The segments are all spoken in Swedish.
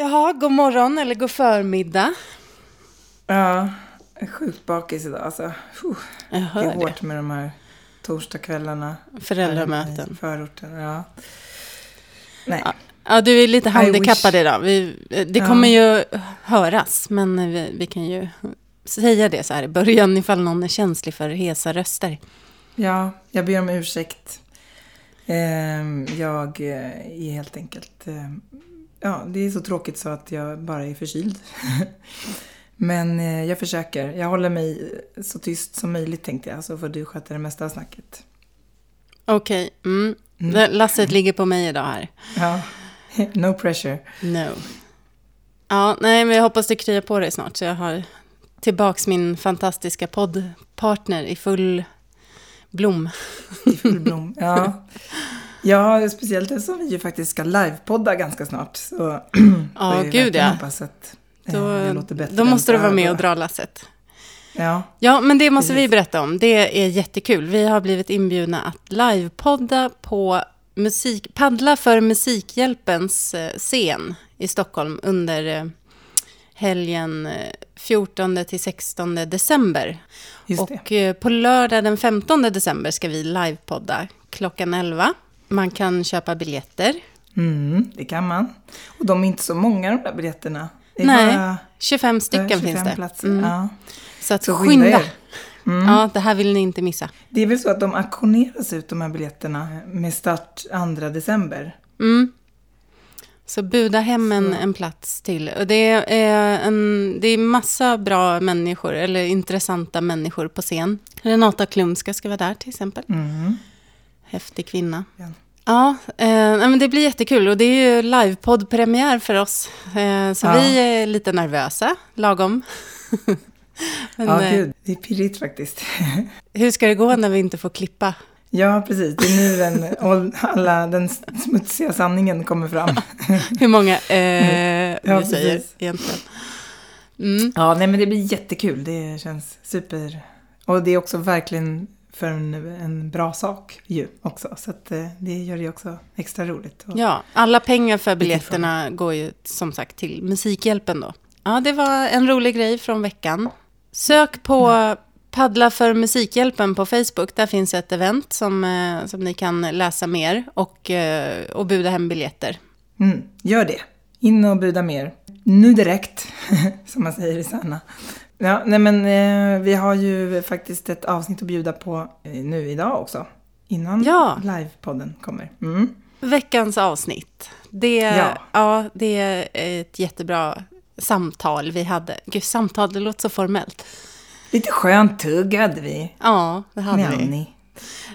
Jaha, god morgon eller god förmiddag. Ja, jag är sjukt bakis idag alltså. Puh. Jag Det hör är det. hårt med de här torsdagskvällarna. Föräldramöten. Förorten, ja. Nej, Ja. Ja, du är lite handikappad idag. Vi, det Ja. kommer ju höras, men vi, vi kan ju säga det så här i början ifall någon är känslig för hesa röster. ja, jag ber om ursäkt. Ehm, jag eh, är helt enkelt... Ja, det är så tråkigt så att jag bara är förkyld. Men eh, jag försöker. Jag håller mig så tyst som möjligt tänkte jag, så får du sköta det mesta av snacket. Okej, mm. Mm. Det- Lasset ligger på mig idag här. Ja, no pressure. No. Ja, nej, men jag hoppas det kryar på dig snart så jag har tillbaks min fantastiska poddpartner i full blom. I full blom. Ja. ja, speciellt eftersom vi ju faktiskt ska livepodda ganska snart. Så Ja, gud ja. hoppas att eh, det Då, låter bättre då måste du vara med och dra lasset. Ja, Ja, men det måste vi berätta om. Det är jättekul. Vi har blivit inbjudna att livepodda på musik, paddla för Musikhjälpens eh, scen i Stockholm under eh, helgen eh, 14 till 16 december. det. Och eh, på lördag den 15 december ska vi livepodda klockan 11. Man kan köpa biljetter. Mm, det kan man. Och de är inte så många de där biljetterna. Nej, bara 25 eh, stycken 25 finns det. platser. Mm. Ja. Så att Så skynda. skynda. Mm. Ja, det här vill ni inte missa. Det är väl så att de auktioneras ut de här biljetterna med start 2 december. Mm. Så buda hem en, en plats till. Och det, är en, det är massa bra människor, eller intressanta människor på scen. Renata Klumska ska vara där till exempel. Mm. Häftig kvinna. Ja. Ja, eh, men det blir jättekul och det är ju livepodd-premiär för oss. Eh, så Ja. vi är lite nervösa, lagom. men ja, eh, gud. Det är pirrigt faktiskt. hur ska det gå när vi inte får klippa? Ja, precis. Det är nu den, all- alla, den smutsiga sanningen kommer fram. Hur många eh, Ja, vi säger precis. egentligen. Mm. Ja, nej men det blir jättekul. Det känns super. Och det är också verkligen för en, en bra sak ju också. Så att eh, det gör det också extra roligt. Ja, alla pengar för Utifrån. biljetterna går ju som sagt till Musikhjälpen då. Ja, det var en rolig grej från veckan. Sök på Paddla för Musikhjälpen på Facebook. Där finns ett event som, eh, som ni kan läsa mer och, eh, och buda hem biljetter. Mm, gör det. In och buda mer. Nu direkt, som man säger i Sanna. Ja, nej men eh, vi har ju faktiskt ett avsnitt att bjuda på eh, nu idag också. Innan Ja. livepodden kommer. Mm. Veckans avsnitt. Det, ja. Ja. det är ett jättebra samtal vi hade. Gud, samtal, det låter så formellt. Lite skönt tugg hade vi. Ja, det hade Med vi. Annie.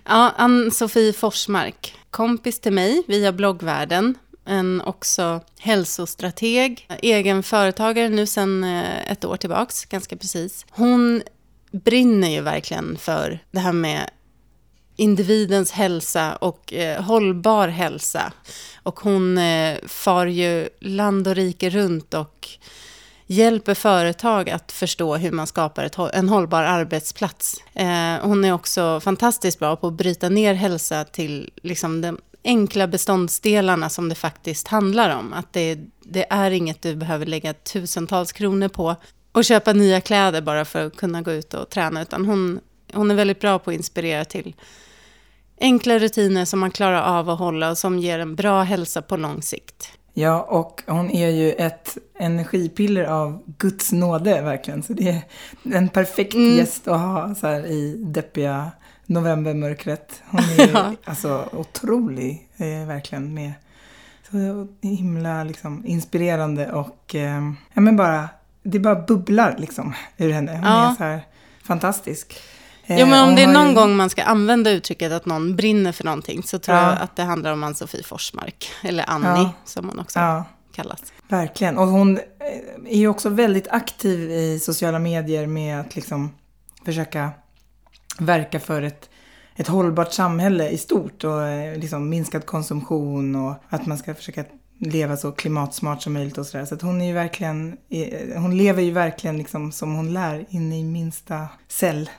Ja, Ann-Sofie Forsmark, kompis till mig via bloggvärlden, en också hälsostrateg, egen företagare nu sedan eh, ett år tillbaks, ganska precis. Hon brinner ju verkligen för det här med individens hälsa och eh, hållbar hälsa. Och hon eh, far ju land och rike runt och hjälper företag att förstå hur man skapar ett, en hållbar arbetsplats. Eh, hon är också fantastiskt bra på att bryta ner hälsa till liksom, den enkla beståndsdelarna som det faktiskt handlar om. Att det, det är inget du behöver lägga tusentals kronor på och köpa nya kläder bara för att kunna gå ut och träna, utan hon, hon är väldigt bra på att inspirera till enkla rutiner som man klarar av att hålla och som ger en bra hälsa på lång sikt. Ja, och hon är ju ett energipiller av Guds nåde verkligen. Så det är en perfekt Mm. gäst att ha så här i deppiga novembermörkret. Hon är Ja. alltså otrolig, eh, verkligen, med så himla liksom, inspirerande och eh, ja, men bara, det bara bubblar liksom ur henne. Hon Ja. är så här fantastisk. Eh, Jo, men om hon det är någon ju- gång man ska använda uttrycket att någon brinner för någonting så tror Ja. jag att det handlar om Ann-Sofie Forsmark, eller Annie Ja. som hon också Ja. kallas. Verkligen. Och hon eh, är ju också väldigt aktiv i sociala medier med att liksom försöka verka för ett, ett hållbart samhälle i stort och eh, liksom minskad konsumtion och att man ska försöka leva så klimatsmart som möjligt och sådär. Så att hon är ju verkligen, eh, hon lever ju verkligen liksom som hon lär in i minsta cell.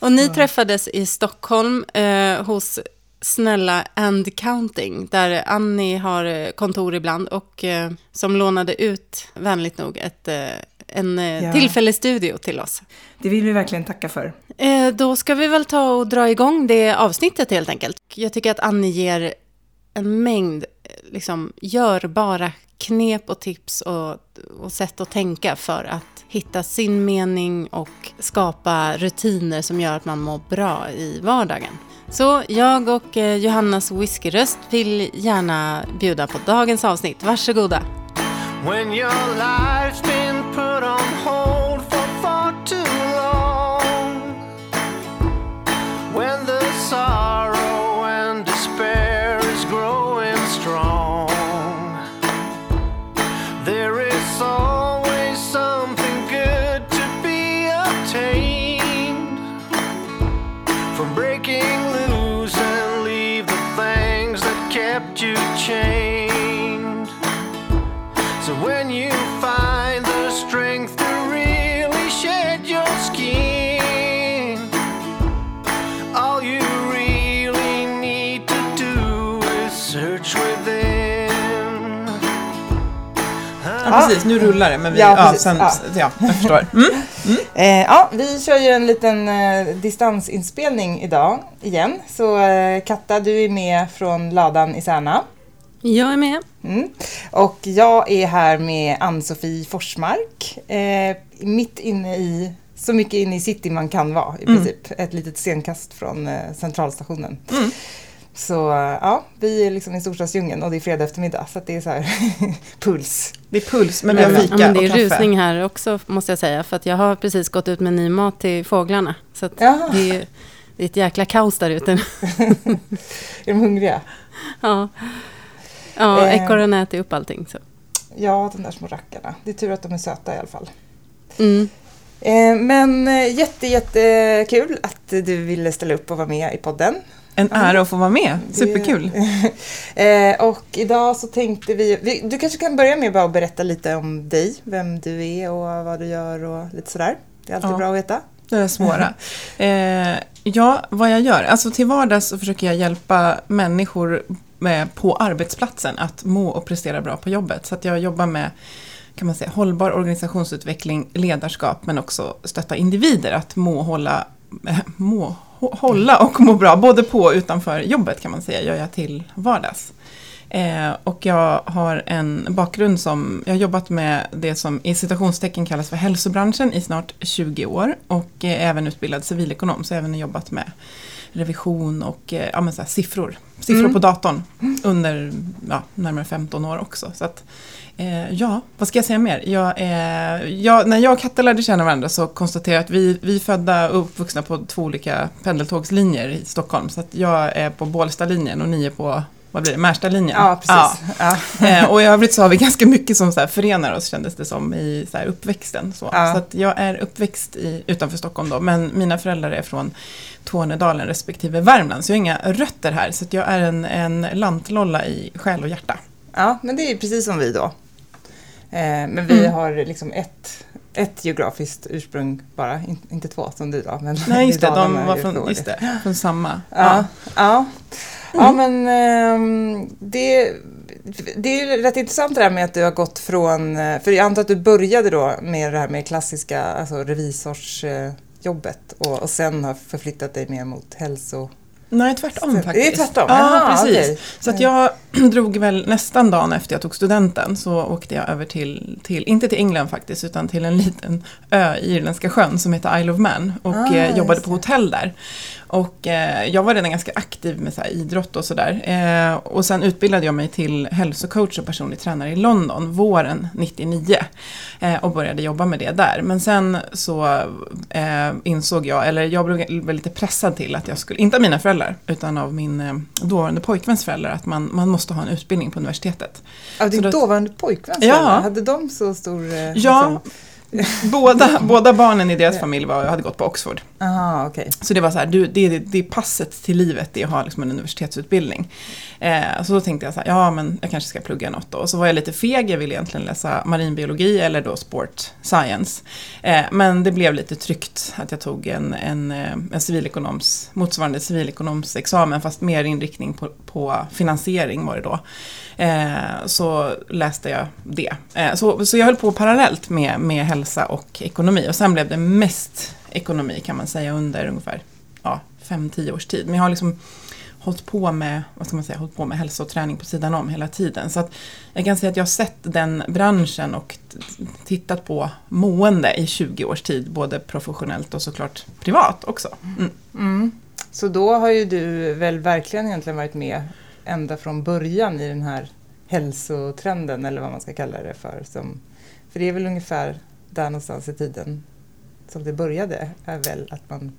Och ni Så. träffades i Stockholm eh, hos snälla And Counting, där Annie har eh, kontor ibland och eh, som lånade ut, vänligt nog, ett, eh, en eh, Ja. tillfällig studio till oss. Det vill vi verkligen tacka för. Eh, då ska vi väl ta och dra igång det avsnittet helt enkelt. Jag tycker att Annie ger en mängd eh, liksom, görbara knep och tips och, och sätt att tänka för att hitta sin mening och skapa rutiner som gör att man mår bra i vardagen. Så jag och Johannas whiskyröst vill gärna bjuda på dagens avsnitt. Varsågoda! When your life's Ja, precis. Nu rullar det, men vi... Ja, Ja, sen, Ja. ja. jag förstår. Mm. Eh, ja, vi kör ju en liten eh, distansinspelning idag igen. Så eh, Katta, du är med från ladan i Särna. Jag är med. Mm. Och jag är här med Ann-Sofie Forsmark. Eh, mitt inne i, så mycket inne i city man kan vara i princip. Ett litet stenkast från eh, centralstationen. Så eh, ja, vi är liksom i storstadsdjungeln och det är fredag eftermiddag. Så att det är så här puls. Det är puls, men vi har Ja, fika men det är och rusning här också måste jag säga. För att jag har precis gått ut med ny mat till fåglarna. Så det, är, det är ett jäkla kaos där ute. Är de hungriga? ja, ja Eh. ekorren äter upp allting. Så. Ja, de där små rackarna. Det är tur att de är söta i alla fall. Mm. Eh, men eh, jätte, jättekul att du ville ställa upp och vara med i podden. En ära att få vara med. Superkul. Eh, och idag så tänkte vi, vi, du kanske kan börja med bara att berätta lite om dig, vem du är och vad du gör och lite sådär. Det är alltid Ja. bra att veta. Det är svåra. Eh, ja, vad jag gör. Alltså till vardags så försöker jag hjälpa människor med, på arbetsplatsen att må och prestera bra på jobbet. Så att jag jobbar med kan man säga, hållbar organisationsutveckling, ledarskap men också stötta individer att må, hålla, eh, må, hålla och må bra. Både på och utanför jobbet kan man säga, gör jag till vardags. Eh, och jag har en bakgrund som, jag har jobbat med det som i citationstecken kallas för hälsobranschen i snart 20 år. Och är även utbildad civilekonom, så jag har även jobbat med revision och eh, ja, men så siffror. Siffror Mm. på datorn under ja, närmare 15 år också. Så att, eh, ja, vad ska jag säga mer? Jag, är- jag, när jag och Katta lärde känna varandra så konstaterade jag att vi, vi är födda och uppvuxna på två olika pendeltågslinjer i Stockholm. Så att jag är på Bålstalinjen och ni är på vad blir det, Märstalinjen. Ja, precis. Ja. Eh, och i övrigt så har vi ganska mycket som så här förenar oss kändes det som i så här uppväxten. Så, Ja. så att jag är uppväxt i, utanför Stockholm då, men mina föräldrar är från Tornedalen respektive Värmland. Så jag har inga rötter här, så att jag är en, en lantlolla i själ och hjärta. ja, men det är precis som vi då. Eh, men vi Mm. har liksom ett, ett geografiskt ursprung bara, in, inte två som du då. Men Nej, just det, de var från, just det, från samma. Ja, ja. ja Mm. men ehm, det, det är rätt intressant det här med att du har gått från, eh, för jag antar att du började då med det här med klassiska alltså revisorsjobbet och, och sen har förflyttat dig mer mot hälso... Nej, tvärtom Det är faktiskt. tvärtom? Ja, Aha, precis. okej. Så att jag drog väl nästan dagen efter jag tog studenten så åkte jag över till, till inte till England faktiskt, utan till en liten ö i Irländska sjön som heter Isle of Man och Ah, eh, jobbade på hotell där. Och eh, jag var redan ganska aktiv med så här, idrott och sådär. Eh, och sen utbildade jag mig till hälsocoach och personlig tränare i London våren 99. Eh, och började jobba med det där. Men sen så eh, insåg jag, eller jag blev blev lite pressad till att jag skulle, inte av mina föräldrar, utan av min eh, dåvarande pojkväns föräldrar, att man, man måste ha en utbildning på universitetet. Av din då- dåvarande pojkvän Ja. hade de så stor... eh, Ja, båda, båda barnen i deras familj var, hade gått på Oxford. Aha, okej. Så det var så här, du, det, det, det är passet till livet, det är att ha liksom en universitetsutbildning. Eh, så då tänkte jag så här, ja men jag kanske ska plugga något då. Och så var jag lite feg, jag ville egentligen läsa marinbiologi eller då sport science. Eh, men det blev lite tryggt att jag tog en, en, eh, en civilekonoms, motsvarande civilekonomsexamen, fast mer inriktning på, på finansiering var det då. Eh, så läste jag det. Eh, så, så jag höll på parallellt med, med hälsa och ekonomi. Och sen blev det mest ekonomi kan man säga under ungefär 5-10 års tid. Men jag har liksom hållit på med, vad ska man säga, hållit på med hälsa och träning på sidan om hela tiden. Så att jag kan säga att jag har sett den branschen och tittat på mående i 20 års tid, både professionellt och såklart privat också. Mm. Mm. Så då har ju du väl verkligen egentligen varit med ända från början i den här hälsotrenden eller vad man ska kalla det för. Som, för det är väl ungefär där någonstans i tiden som det började, är väl att man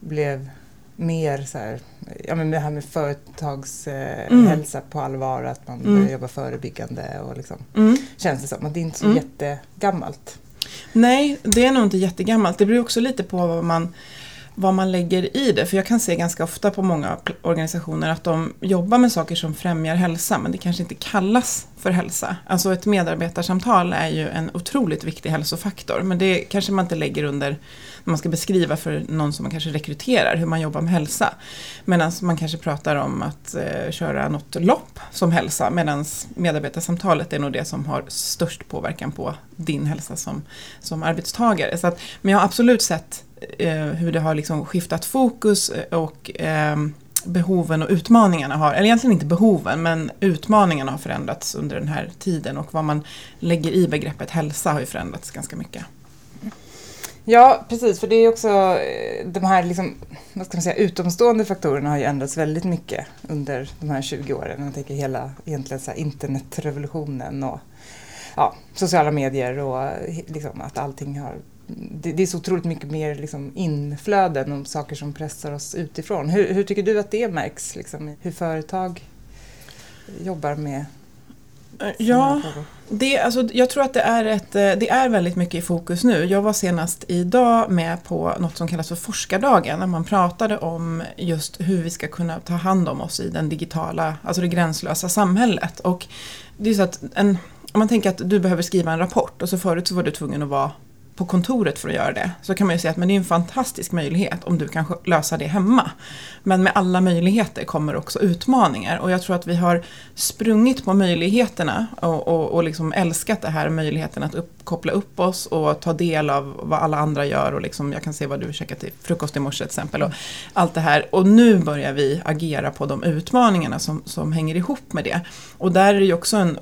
blev mer så här, ja men det här med företagshälsa Mm. på allvar, att man Mm. börjar jobba förebyggande och liksom, Mm. känns det som. Att det är inte så Mm. jättegammalt. Nej, det är nog inte jättegammalt. Det beror också lite på vad man, vad man lägger i det. För jag kan se ganska ofta på många organisationer att de jobbar med saker som främjar hälsa, men det kanske inte kallas för hälsa. Alltså ett medarbetarsamtal är ju en otroligt viktig hälsofaktor, men det kanske man inte lägger under när man ska beskriva för någon som man kanske rekryterar hur man jobbar med hälsa. Medan man kanske pratar om att eh, köra något lopp som hälsa, medan medarbetarsamtalet är nog det som har störst påverkan på din hälsa som, som arbetstagare. Så att, men jag har absolut sett eh, hur det har liksom skiftat fokus och eh, behoven och utmaningarna har, eller egentligen inte behoven, men utmaningarna har förändrats under den här tiden och vad man lägger i begreppet hälsa har ju förändrats ganska mycket. Ja, precis. För det är också eh, de här liksom, vad ska man säga, utomstående faktorerna har ju ändrats väldigt mycket under de här 20 åren. Man tänker hela egentligen så här, internetrevolutionen och ja, sociala medier och eh, liksom att allting har det, det är så otroligt mycket mer liksom inflöden om saker som pressar oss utifrån. Hur, hur tycker du att det märks? Liksom, hur företag jobbar med här Ja? Det, alltså, jag tror att det är, ett, eh, det är väldigt mycket i fokus nu. Jag var senast idag med på något som kallas för forskardagen, när man pratade om just hur vi ska kunna ta hand om oss i den digitala, alltså det gränslösa samhället. Och det är så att en, om man tänker att du behöver skriva en rapport och så förut så var du tvungen att vara på kontoret för att göra det. Så kan man ju säga att men det är en fantastisk möjlighet om du kan lösa det hemma. Men med alla möjligheter kommer också utmaningar och jag tror att vi har sprungit på möjligheterna och, och, och liksom älskat det här möjligheten att upp, koppla upp oss och ta del av vad alla andra gör och liksom, jag kan se vad du käkade till frukost i morse till exempel och allt det här. Och nu börjar vi agera på de utmaningarna som, som hänger ihop med det. Och där är det ju också en,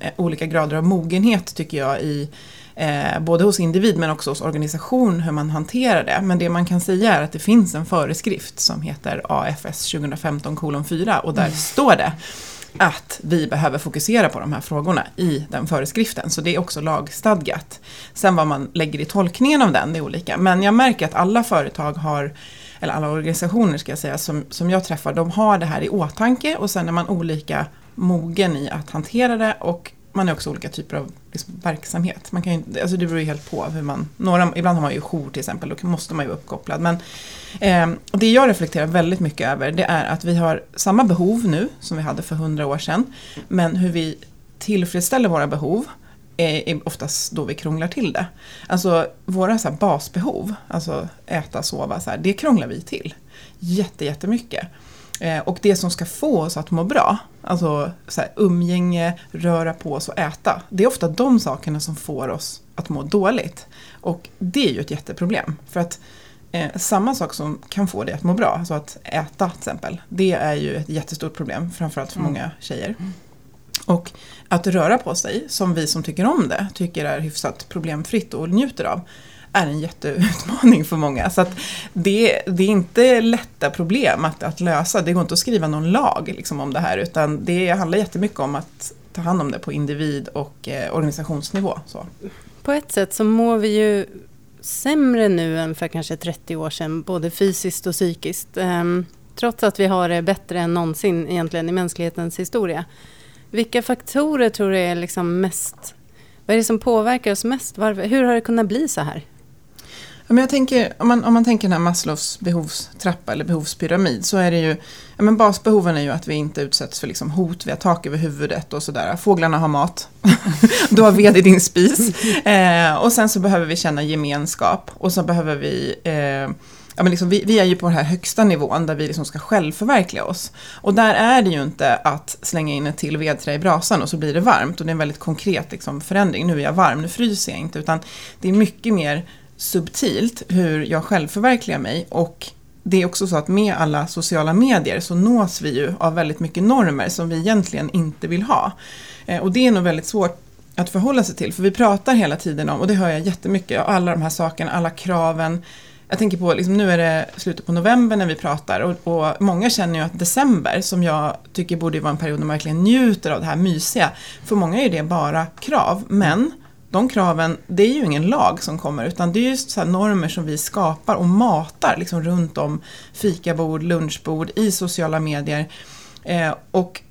eh, olika grader av mogenhet tycker jag i Eh, både hos individ men också hos organisation hur man hanterar det. Men det man kan säga är att det finns en föreskrift som heter AFS 2015 4 och där står det att vi behöver fokusera på de här frågorna i den föreskriften. Så det är också lagstadgat. Sen vad man lägger i tolkningen av den, det är olika. Men jag märker att alla företag har, eller alla organisationer ska jag säga, som, som jag träffar, de har det här i åtanke och sen är man olika mogen i att hantera det och man är också olika typer av liksom, verksamhet. Man kan ju, alltså det beror ju helt på hur man, några, ibland har man ju jour till exempel, då måste man ju vara uppkopplad. Men eh, det jag reflekterar väldigt mycket över det är att vi har samma behov nu som vi hade för hundra år sedan. Men hur vi tillfredsställer våra behov är, är oftast då vi krånglar till det. Alltså våra så här, basbehov, alltså äta, sova, så här, det krånglar vi till. Jätte, jättemycket. Eh, och det som ska få oss att må bra, alltså så här, umgänge, röra på oss och äta, det är ofta de sakerna som får oss att må dåligt. Och det är ju ett jätteproblem. För att eh, samma sak som kan få dig att må bra, alltså att äta till exempel, det är ju ett jättestort problem, framförallt för många tjejer. Och att röra på sig, som vi som tycker om det, tycker är hyfsat problemfritt och njuter av, är en jätteutmaning för många. Så att det, det är inte lätta problem att, att lösa. Det går inte att skriva någon lag liksom, om det här, utan det handlar jättemycket om att ta hand om det på individ och eh, organisationsnivå. Så. På ett sätt så mår vi ju sämre nu än för kanske 30 år sedan, både fysiskt och psykiskt. Ehm, trots att vi har det bättre än någonsin egentligen i mänsklighetens historia. Vilka faktorer tror du är liksom mest Vad är det som påverkar oss mest? Varför, hur har det kunnat bli så här? Men jag tänker, om, man, om man tänker den här Maslows behovstrappa eller behovspyramid så är det ju, ja, men basbehoven är ju att vi inte utsätts för liksom hot, vi har tak över huvudet och sådär. Fåglarna har mat, du har ved i din spis. Eh, och sen så behöver vi känna gemenskap och så behöver vi eh, Ja, men liksom, vi, vi är ju på den här högsta nivån där vi liksom ska självförverkliga oss. Och där är det ju inte att slänga in ett till vedträ i brasan och så blir det varmt. Och det är en väldigt konkret liksom, förändring. Nu är jag varm, nu fryser jag inte. Utan det är mycket mer subtilt hur jag själv förverkligar mig. Och det är också så att med alla sociala medier så nås vi ju av väldigt mycket normer som vi egentligen inte vill ha. Eh, och det är nog väldigt svårt att förhålla sig till. För vi pratar hela tiden om, och det hör jag jättemycket, alla de här sakerna, alla kraven. Jag tänker på, liksom, nu är det slutet på november när vi pratar och, och, många känner ju att december, som jag tycker borde vara en period när man verkligen njuter av det här mysiga, för många är det bara krav. Men de kraven, det är ju ingen lag som kommer utan det är ju så normer som vi skapar och matar liksom runt om fikabord, lunchbord, i sociala medier. Eh, och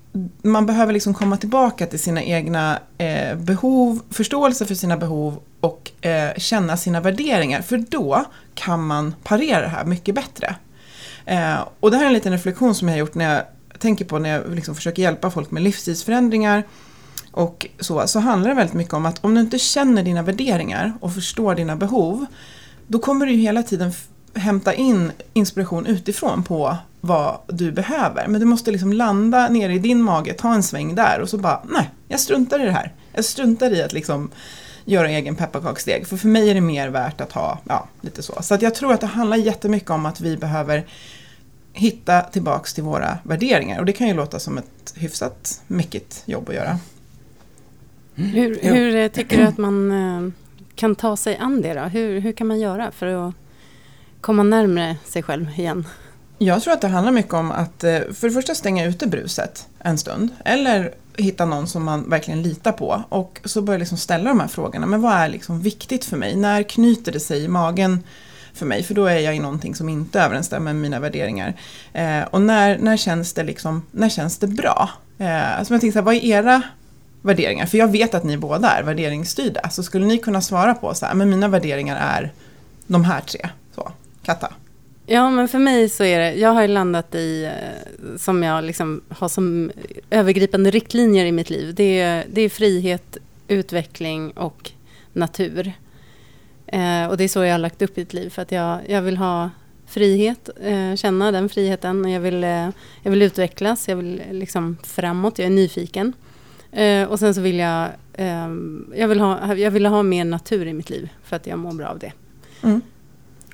man behöver liksom komma tillbaka till sina egna eh, behov, förståelse för sina behov och eh, känna sina värderingar. För då kan man parera det här mycket bättre. Eh, och det här är en liten reflektion som jag har gjort när jag tänker på när jag liksom försöker hjälpa folk med livsstilsförändringar och så, så handlar det väldigt mycket om att om du inte känner dina värderingar och förstår dina behov, då kommer du ju hela tiden hämta in inspiration utifrån på vad du behöver. Men du måste liksom landa nere i din mage, ta en sväng där och så bara, nej, jag struntar i det här. Jag struntar i att liksom göra egen pepparkaksdeg. För för mig är det mer värt att ha, ja, lite så. Så att jag tror att det handlar jättemycket om att vi behöver hitta tillbaks till våra värderingar. Och det kan ju låta som ett hyfsat mycket jobb att göra. Hur, hur eh, tycker du att man eh, kan ta sig an det då? Hur, hur kan man göra för att komma närmare sig själv igen? Jag tror att det handlar mycket om att eh, för det första stänga ute bruset en stund. Eller hitta någon som man verkligen litar på. Och så börja liksom ställa de här frågorna. Men vad är liksom viktigt för mig? När knyter det sig i magen för mig? För då är jag i någonting som inte överensstämmer med mina värderingar. Eh, och när, när, känns det liksom, när känns det bra? Eh, alltså jag tänker så här, vad är era värderingar? För jag vet att ni båda är värderingsstyrda. Så skulle ni kunna svara på så här, men mina värderingar är de här tre. Så, Katta? Ja, men för mig så är det, jag har ju landat i, eh, som jag liksom har som övergripande riktlinjer i mitt liv. Det är, det är frihet, utveckling och natur. Eh, och det är så jag har lagt upp mitt liv, för att jag, jag vill ha frihet, eh, känna den friheten. Jag vill, eh, jag vill utvecklas, jag vill eh, liksom framåt, jag är nyfiken. Eh, och sen så vill jag, eh, jag, vill ha, jag vill ha mer natur i mitt liv för att jag mår bra av det. Mm.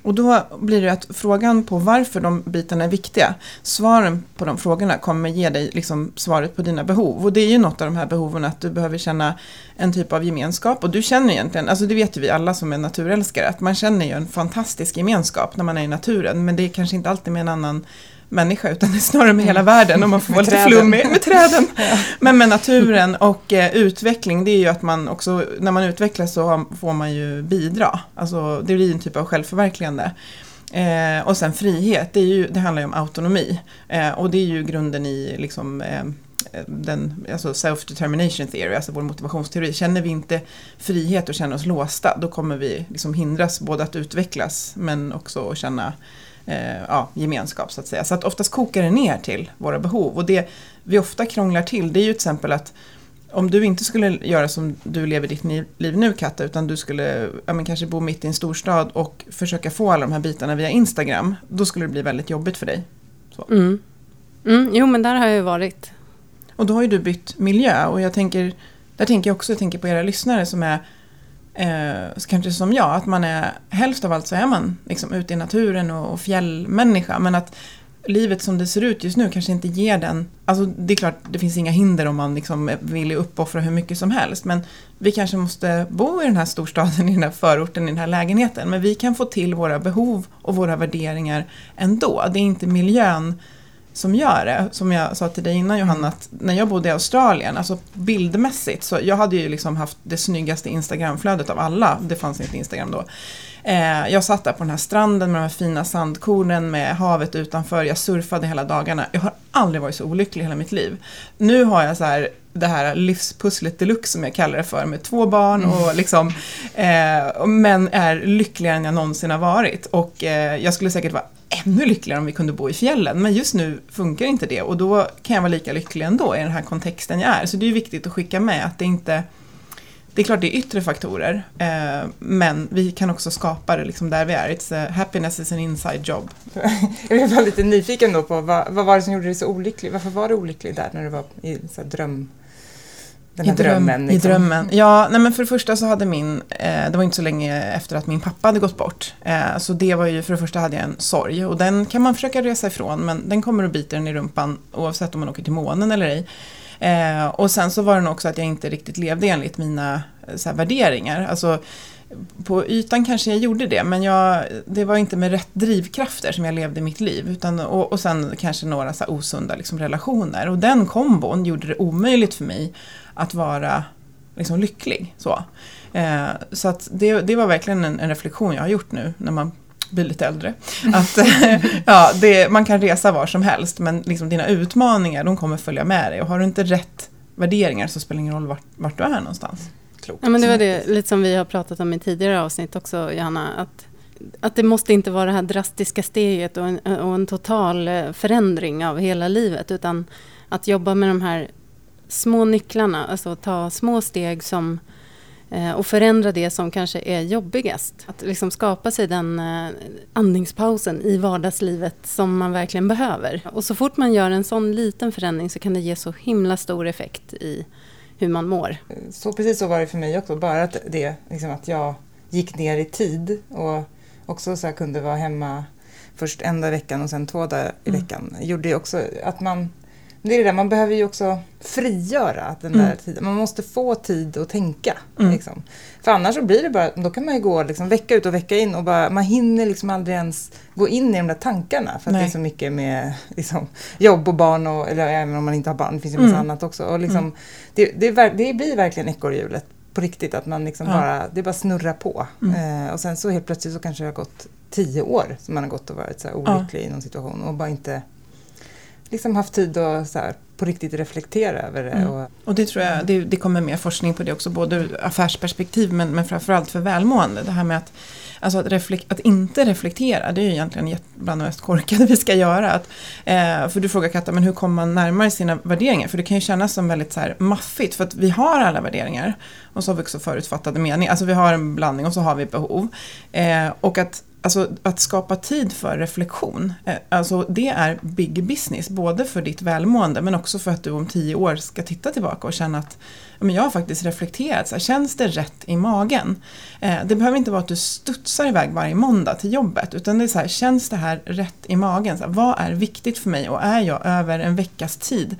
Och då blir det att frågan på varför de bitarna är viktiga, svaren på de frågorna kommer ge dig liksom svaret på dina behov. Och det är ju något av de här behoven att du behöver känna en typ av gemenskap. Och du känner egentligen, alltså det vet ju vi alla som är naturälskare, att man känner ju en fantastisk gemenskap när man är i naturen. Men det är kanske inte alltid med en annan människa utan det är snarare med hela världen om man får vara lite flummig med träden. ja. Men med naturen och eh, utveckling det är ju att man också, när man utvecklas så får man ju bidra. Alltså det blir en typ av självförverkligande. Eh, och sen frihet, det, ju, det handlar ju om autonomi. Eh, och det är ju grunden i liksom, eh, den, alltså self-determination theory, alltså vår motivationsteori. Känner vi inte frihet och känner oss låsta, då kommer vi liksom hindras både att utvecklas men också att känna eh, ja, gemenskap så att säga. Så att oftast kokar det ner till våra behov. Och det vi ofta krånglar till det är ju till exempel att om du inte skulle göra som du lever ditt liv nu Katta, utan du skulle ja, men kanske bo mitt i en storstad och försöka få alla de här bitarna via Instagram, då skulle det bli väldigt jobbigt för dig. Mm. Mm, jo, men där har jag ju varit. Och då har ju du bytt miljö och jag tänker, där tänker jag också jag tänker på era lyssnare som är eh, kanske som jag, att man är hälften av allt så är man liksom ute i naturen och, och fjällmänniska. Men att livet som det ser ut just nu kanske inte ger den... Alltså det är klart, det finns inga hinder om man liksom vill uppoffra hur mycket som helst. Men vi kanske måste bo i den här storstaden, i den här förorten, i den här lägenheten. Men vi kan få till våra behov och våra värderingar ändå. Det är inte miljön som gör det. Som jag sa till dig innan Johanna, att när jag bodde i Australien, alltså bildmässigt, så jag hade ju liksom haft det snyggaste Instagramflödet av alla, det fanns inte Instagram då. Eh, jag satt där på den här stranden med de här fina sandkornen med havet utanför, jag surfade hela dagarna. Jag har aldrig varit så olycklig i hela mitt liv. Nu har jag så här det här livspusslet deluxe som jag kallar det för med två barn och liksom eh, men är lyckligare än jag någonsin har varit. Och eh, jag skulle säkert vara ännu lyckligare om vi kunde bo i fjällen men just nu funkar inte det och då kan jag vara lika lycklig ändå i den här kontexten jag är. Så det är viktigt att skicka med att det inte det är klart det är yttre faktorer, eh, men vi kan också skapa det liksom där vi är. It's a, happiness is an inside job. Jag bara lite nyfiken då på vad, vad var det som gjorde dig så olycklig? Varför var du olycklig där när du var i så dröm... Den här I, dröm, drömmen? I liksom? drömmen. Ja, nej men för det första så hade min, eh, det var inte så länge efter att min pappa hade gått bort. Eh, så det var ju, för det första hade jag en sorg och den kan man försöka resa ifrån men den kommer och biter en i rumpan oavsett om man åker till månen eller ej. Eh, och sen så var det nog också att jag inte riktigt levde enligt mina eh, så här, värderingar. Alltså, på ytan kanske jag gjorde det, men jag, det var inte med rätt drivkrafter som jag levde mitt liv. Utan, och, och sen kanske några så osunda liksom, relationer. Och den kombon gjorde det omöjligt för mig att vara liksom, lycklig. Så, eh, så att det, det var verkligen en, en reflektion jag har gjort nu när man blir lite äldre. Att ja, det, man kan resa var som helst men liksom dina utmaningar de kommer följa med dig och har du inte rätt värderingar så spelar det ingen roll vart, vart du är någonstans. Klokt. Ja, men det var det lite som vi har pratat om i tidigare avsnitt också, Johanna. Att, att det måste inte vara det här drastiska steget och en, och en total eh, förändring av hela livet. Utan att jobba med de här små nycklarna. Alltså ta små steg som, eh, och förändra det som kanske är jobbigast. Att liksom skapa sig den eh, andningspausen i vardagslivet som man verkligen behöver. Och så fort man gör en sån liten förändring så kan det ge så himla stor effekt i hur man mår. Så precis så var det för mig också. Bara att, det, liksom att jag gick ner i tid och också så kunde vara hemma först en dag i veckan och sen två dagar i Mm. veckan. Gjorde ju också att man... Det är det där, man behöver ju också frigöra den Mm. där tiden. Man måste få tid att tänka. Mm. Liksom. För annars så blir det bara, då kan man ju gå liksom vecka ut och vecka in och bara, man hinner liksom aldrig ens gå in i de där tankarna. För att Nej. det är så mycket med liksom, jobb och barn, och, eller även om man inte har barn, det finns ju massa Mm. annat också. Och liksom, det, det, det blir verkligen ekorrhjulet på riktigt, att man liksom Ja. bara, det bara snurrar på. Mm. Eh, och sen så helt plötsligt så kanske det har gått tio år som man har gått och varit så här olycklig i någon situation och bara inte liksom haft tid att så här, på riktigt reflektera över det. Mm. Och, Och det tror jag, det, det kommer mer forskning på det också, både ur affärsperspektiv men, men framförallt för välmående. Det här med att, alltså att, reflek- att inte reflektera, det är ju egentligen bland det mest korkade vi ska göra. Att, eh, för du frågar Katta, men hur kommer man närmare sina värderingar? För det kan ju kännas som väldigt så här maffigt, för att vi har alla värderingar. Och så har vi också förutfattade meningar, alltså vi har en blandning och så har vi behov. Eh, och att Alltså att skapa tid för reflektion, eh, alltså det är big business, både för ditt välmående men också för att du om tio år ska titta tillbaka och känna att men jag har faktiskt reflekterat, så här, känns det rätt i magen? Eh, det behöver inte vara att du studsar iväg varje måndag till jobbet, utan det är så här, känns det här rätt i magen? Så här, vad är viktigt för mig och är jag över en veckas tid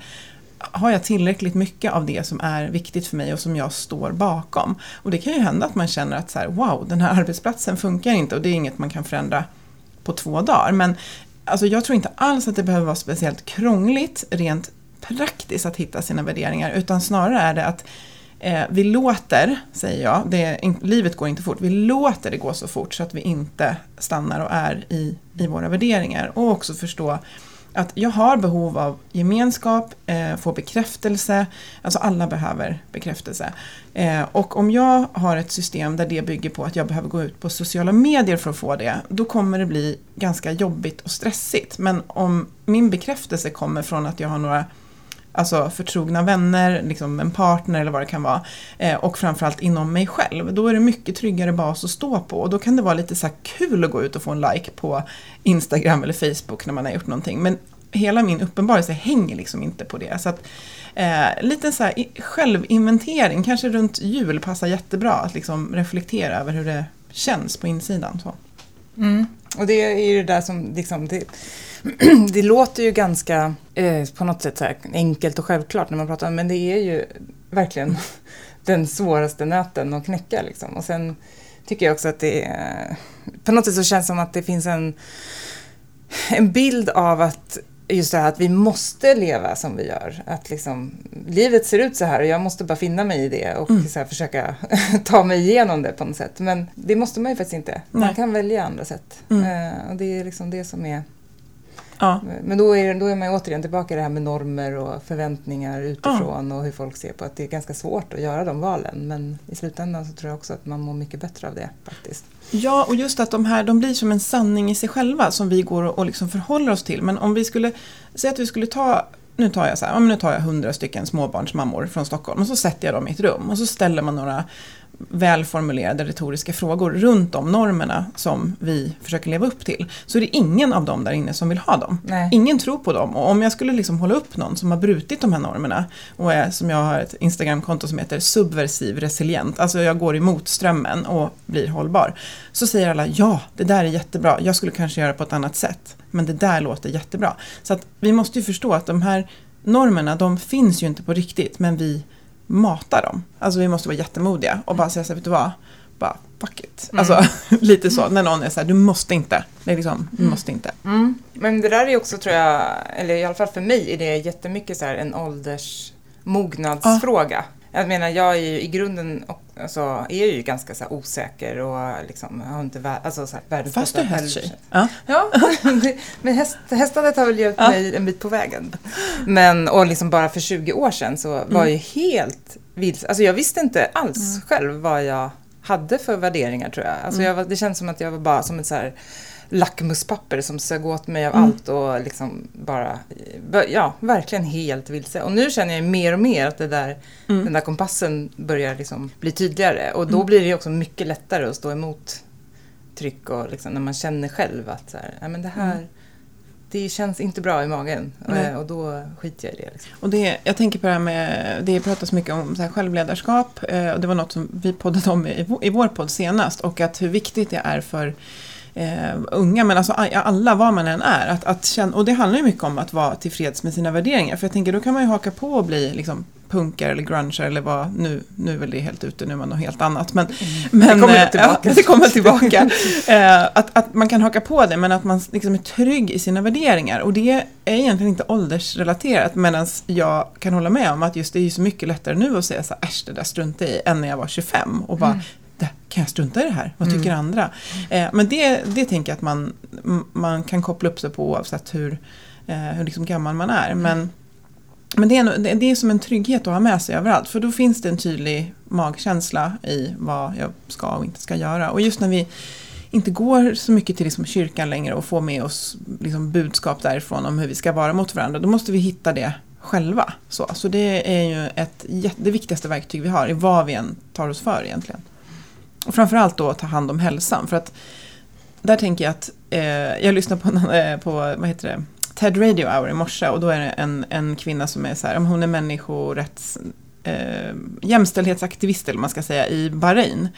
har jag tillräckligt mycket av det som är viktigt för mig och som jag står bakom? Och det kan ju hända att man känner att så här, wow, den här arbetsplatsen funkar inte och det är inget man kan förändra på två dagar. Men alltså, jag tror inte alls att det behöver vara speciellt krångligt rent praktiskt att hitta sina värderingar utan snarare är det att eh, vi låter, säger jag, det, är in, livet går inte fort, vi låter det gå så fort så att vi inte stannar och är i, i våra värderingar och också förstå att jag har behov av gemenskap, eh, få bekräftelse, alltså alla behöver bekräftelse. Eh, och om jag har ett system där det bygger på att jag behöver gå ut på sociala medier för att få det, då kommer det bli ganska jobbigt och stressigt. Men om min bekräftelse kommer från att jag har några Alltså förtrogna vänner, liksom en partner eller vad det kan vara. Eh, och framförallt inom mig själv. Då är det mycket tryggare bas att stå på. Och då kan det vara lite så här kul att gå ut och få en like på Instagram eller Facebook när man har gjort någonting. Men hela min uppenbarelse hänger liksom inte på det. Så att, eh, lite så här självinventering, kanske runt jul passar jättebra att liksom reflektera över hur det känns på insidan. Så. Mm. Och det är ju det där som liksom, det, det låter ju ganska eh, på något sätt så här enkelt och självklart när man pratar om men det är ju verkligen den svåraste nöten att knäcka liksom. Och sen tycker jag också att det är, på något sätt så känns det som att det finns en, en bild av att just det här att vi måste leva som vi gör. Att liksom, livet ser ut så här och jag måste bara finna mig i det och Mm. här, försöka ta mig igenom det på något sätt. Men det måste man ju faktiskt inte. Man Nej. kan välja andra sätt. Mm. Eh, och det är liksom det som är Ja. Men då är, då är man återigen tillbaka i det här med normer och förväntningar utifrån och hur folk ser på att det är ganska svårt att göra de valen. Men i slutändan så tror jag också att man mår mycket bättre av det faktiskt. Ja, och just att de här de blir som en sanning i sig själva som vi går och, liksom förhåller oss till. Men om vi skulle säga att vi skulle ta nu tar jag så här, nu tar jag hundra stycken småbarnsmammor från Stockholm och så sätter jag dem i ett rum och så ställer man några välformulerade retoriska frågor runt de normerna som vi försöker leva upp till. Så är det ingen av dem där inne som vill ha dem. Nej. Ingen tror på dem. Och om jag skulle liksom hålla upp någon som har brutit de här normerna och är, som jag har ett Instagramkonto som heter subversiv resilient, alltså jag går emot strömmen och blir hållbar. Så säger alla ja, det där är jättebra, jag skulle kanske göra på ett annat sätt. Men det där låter jättebra. Så att vi måste ju förstå att de här normerna, de finns ju inte på riktigt, men vi matar dem. Alltså vi måste vara jättemodiga och bara säga så här, vet du vad? Bara fuck it. Alltså lite så, när någon är så här, du måste inte. Det är liksom, du måste inte. Men det där är också tror jag, eller i alla fall för mig är det jättemycket så här en åldersmognadsfråga. Jag menar, jag är ju i grunden alltså, är ju ganska så osäker och liksom, har inte vär, alltså, så här, världens Fast du är hästtjej. Ja. Ja, men häst, hästandet har väl hjälpt mig en bit på vägen. Men, och liksom bara för 20 år sedan så var jag ju helt vilse. Alltså jag visste inte alls själv vad jag hade för värderingar tror jag. Alltså jag var, det känns som att jag var bara som ett så här lackmuspapper som sög åt mig av allt och liksom bara, ja, verkligen helt vilse. Och nu känner jag mer och mer att det där, den där kompassen börjar liksom bli tydligare. Och då blir det också mycket lättare att stå emot tryck och liksom när man känner själv att så här, ja, men det här, det känns inte bra i magen. Eh, Och då skiter jag i det. Liksom. Och det, jag tänker på det här med, det pratas mycket om så här självledarskap. Eh, och det var något som vi poddade om i vår podd senast. Och att hur viktigt det är för eh, unga, men alltså alla, vad man än är. Att, att känna, och det handlar ju mycket om att vara tillfreds med sina värderingar. För jag tänker, då kan man ju haka på och bli liksom punkare eller gruncher eller vad, nu, nu är väl det helt ute, nu är man något helt annat. Men, men, Mm. Det kommer eh, tillbaka. Ja, det kommer tillbaka. Eh, att, att man kan haka på det, men att man liksom är trygg i sina värderingar. Och det är egentligen inte åldersrelaterat, medan jag kan hålla med om att just det är så mycket lättare nu att säga så här, äsch det där strunta i, än när jag var 25 och bara "Det- kan jag strunta i det här? Vad tycker andra? Eh, men det, det tänker jag att man, man kan koppla upp sig på oavsett hur, eh, hur liksom gammal man är. Men, men det är, det, är som en trygghet att ha med sig överallt. För då finns det en tydlig magkänsla i vad jag ska och inte ska göra. Och just när vi inte går så mycket till liksom kyrkan längre och får med oss liksom budskap därifrån om hur vi ska vara mot varandra. Då måste vi hitta det själva. Så, så det är ju ett, det viktigaste verktyg vi har i vad vi än tar oss för egentligen. Och framförallt då ta hand om hälsan. För att där tänker jag att eh, jag lyssnade på, eh, på vad heter det, TED Radio Hour i morse och då är det en, en kvinna som är så här, hon är människorätts eh, jämställdhetsaktivist eller man ska säga i Bahrain.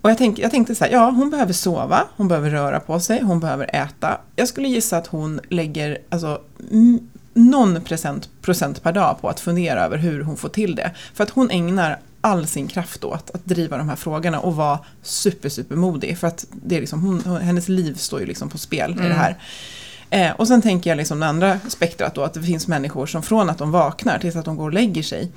Och jag, tänk, jag tänkte så här, ja hon behöver sova, hon behöver röra på sig, hon behöver äta. Jag skulle gissa att hon lägger alltså, någon procent, procent per dag på att fundera över hur hon får till det. För att hon ägnar all sin kraft åt att driva de här frågorna och vara super, super modig. För att det är liksom, hon, hennes liv står ju liksom på spel i det här. Eh, och sen tänker jag liksom det andra spektrat då, att det finns människor som från att de vaknar tills att de går och lägger sig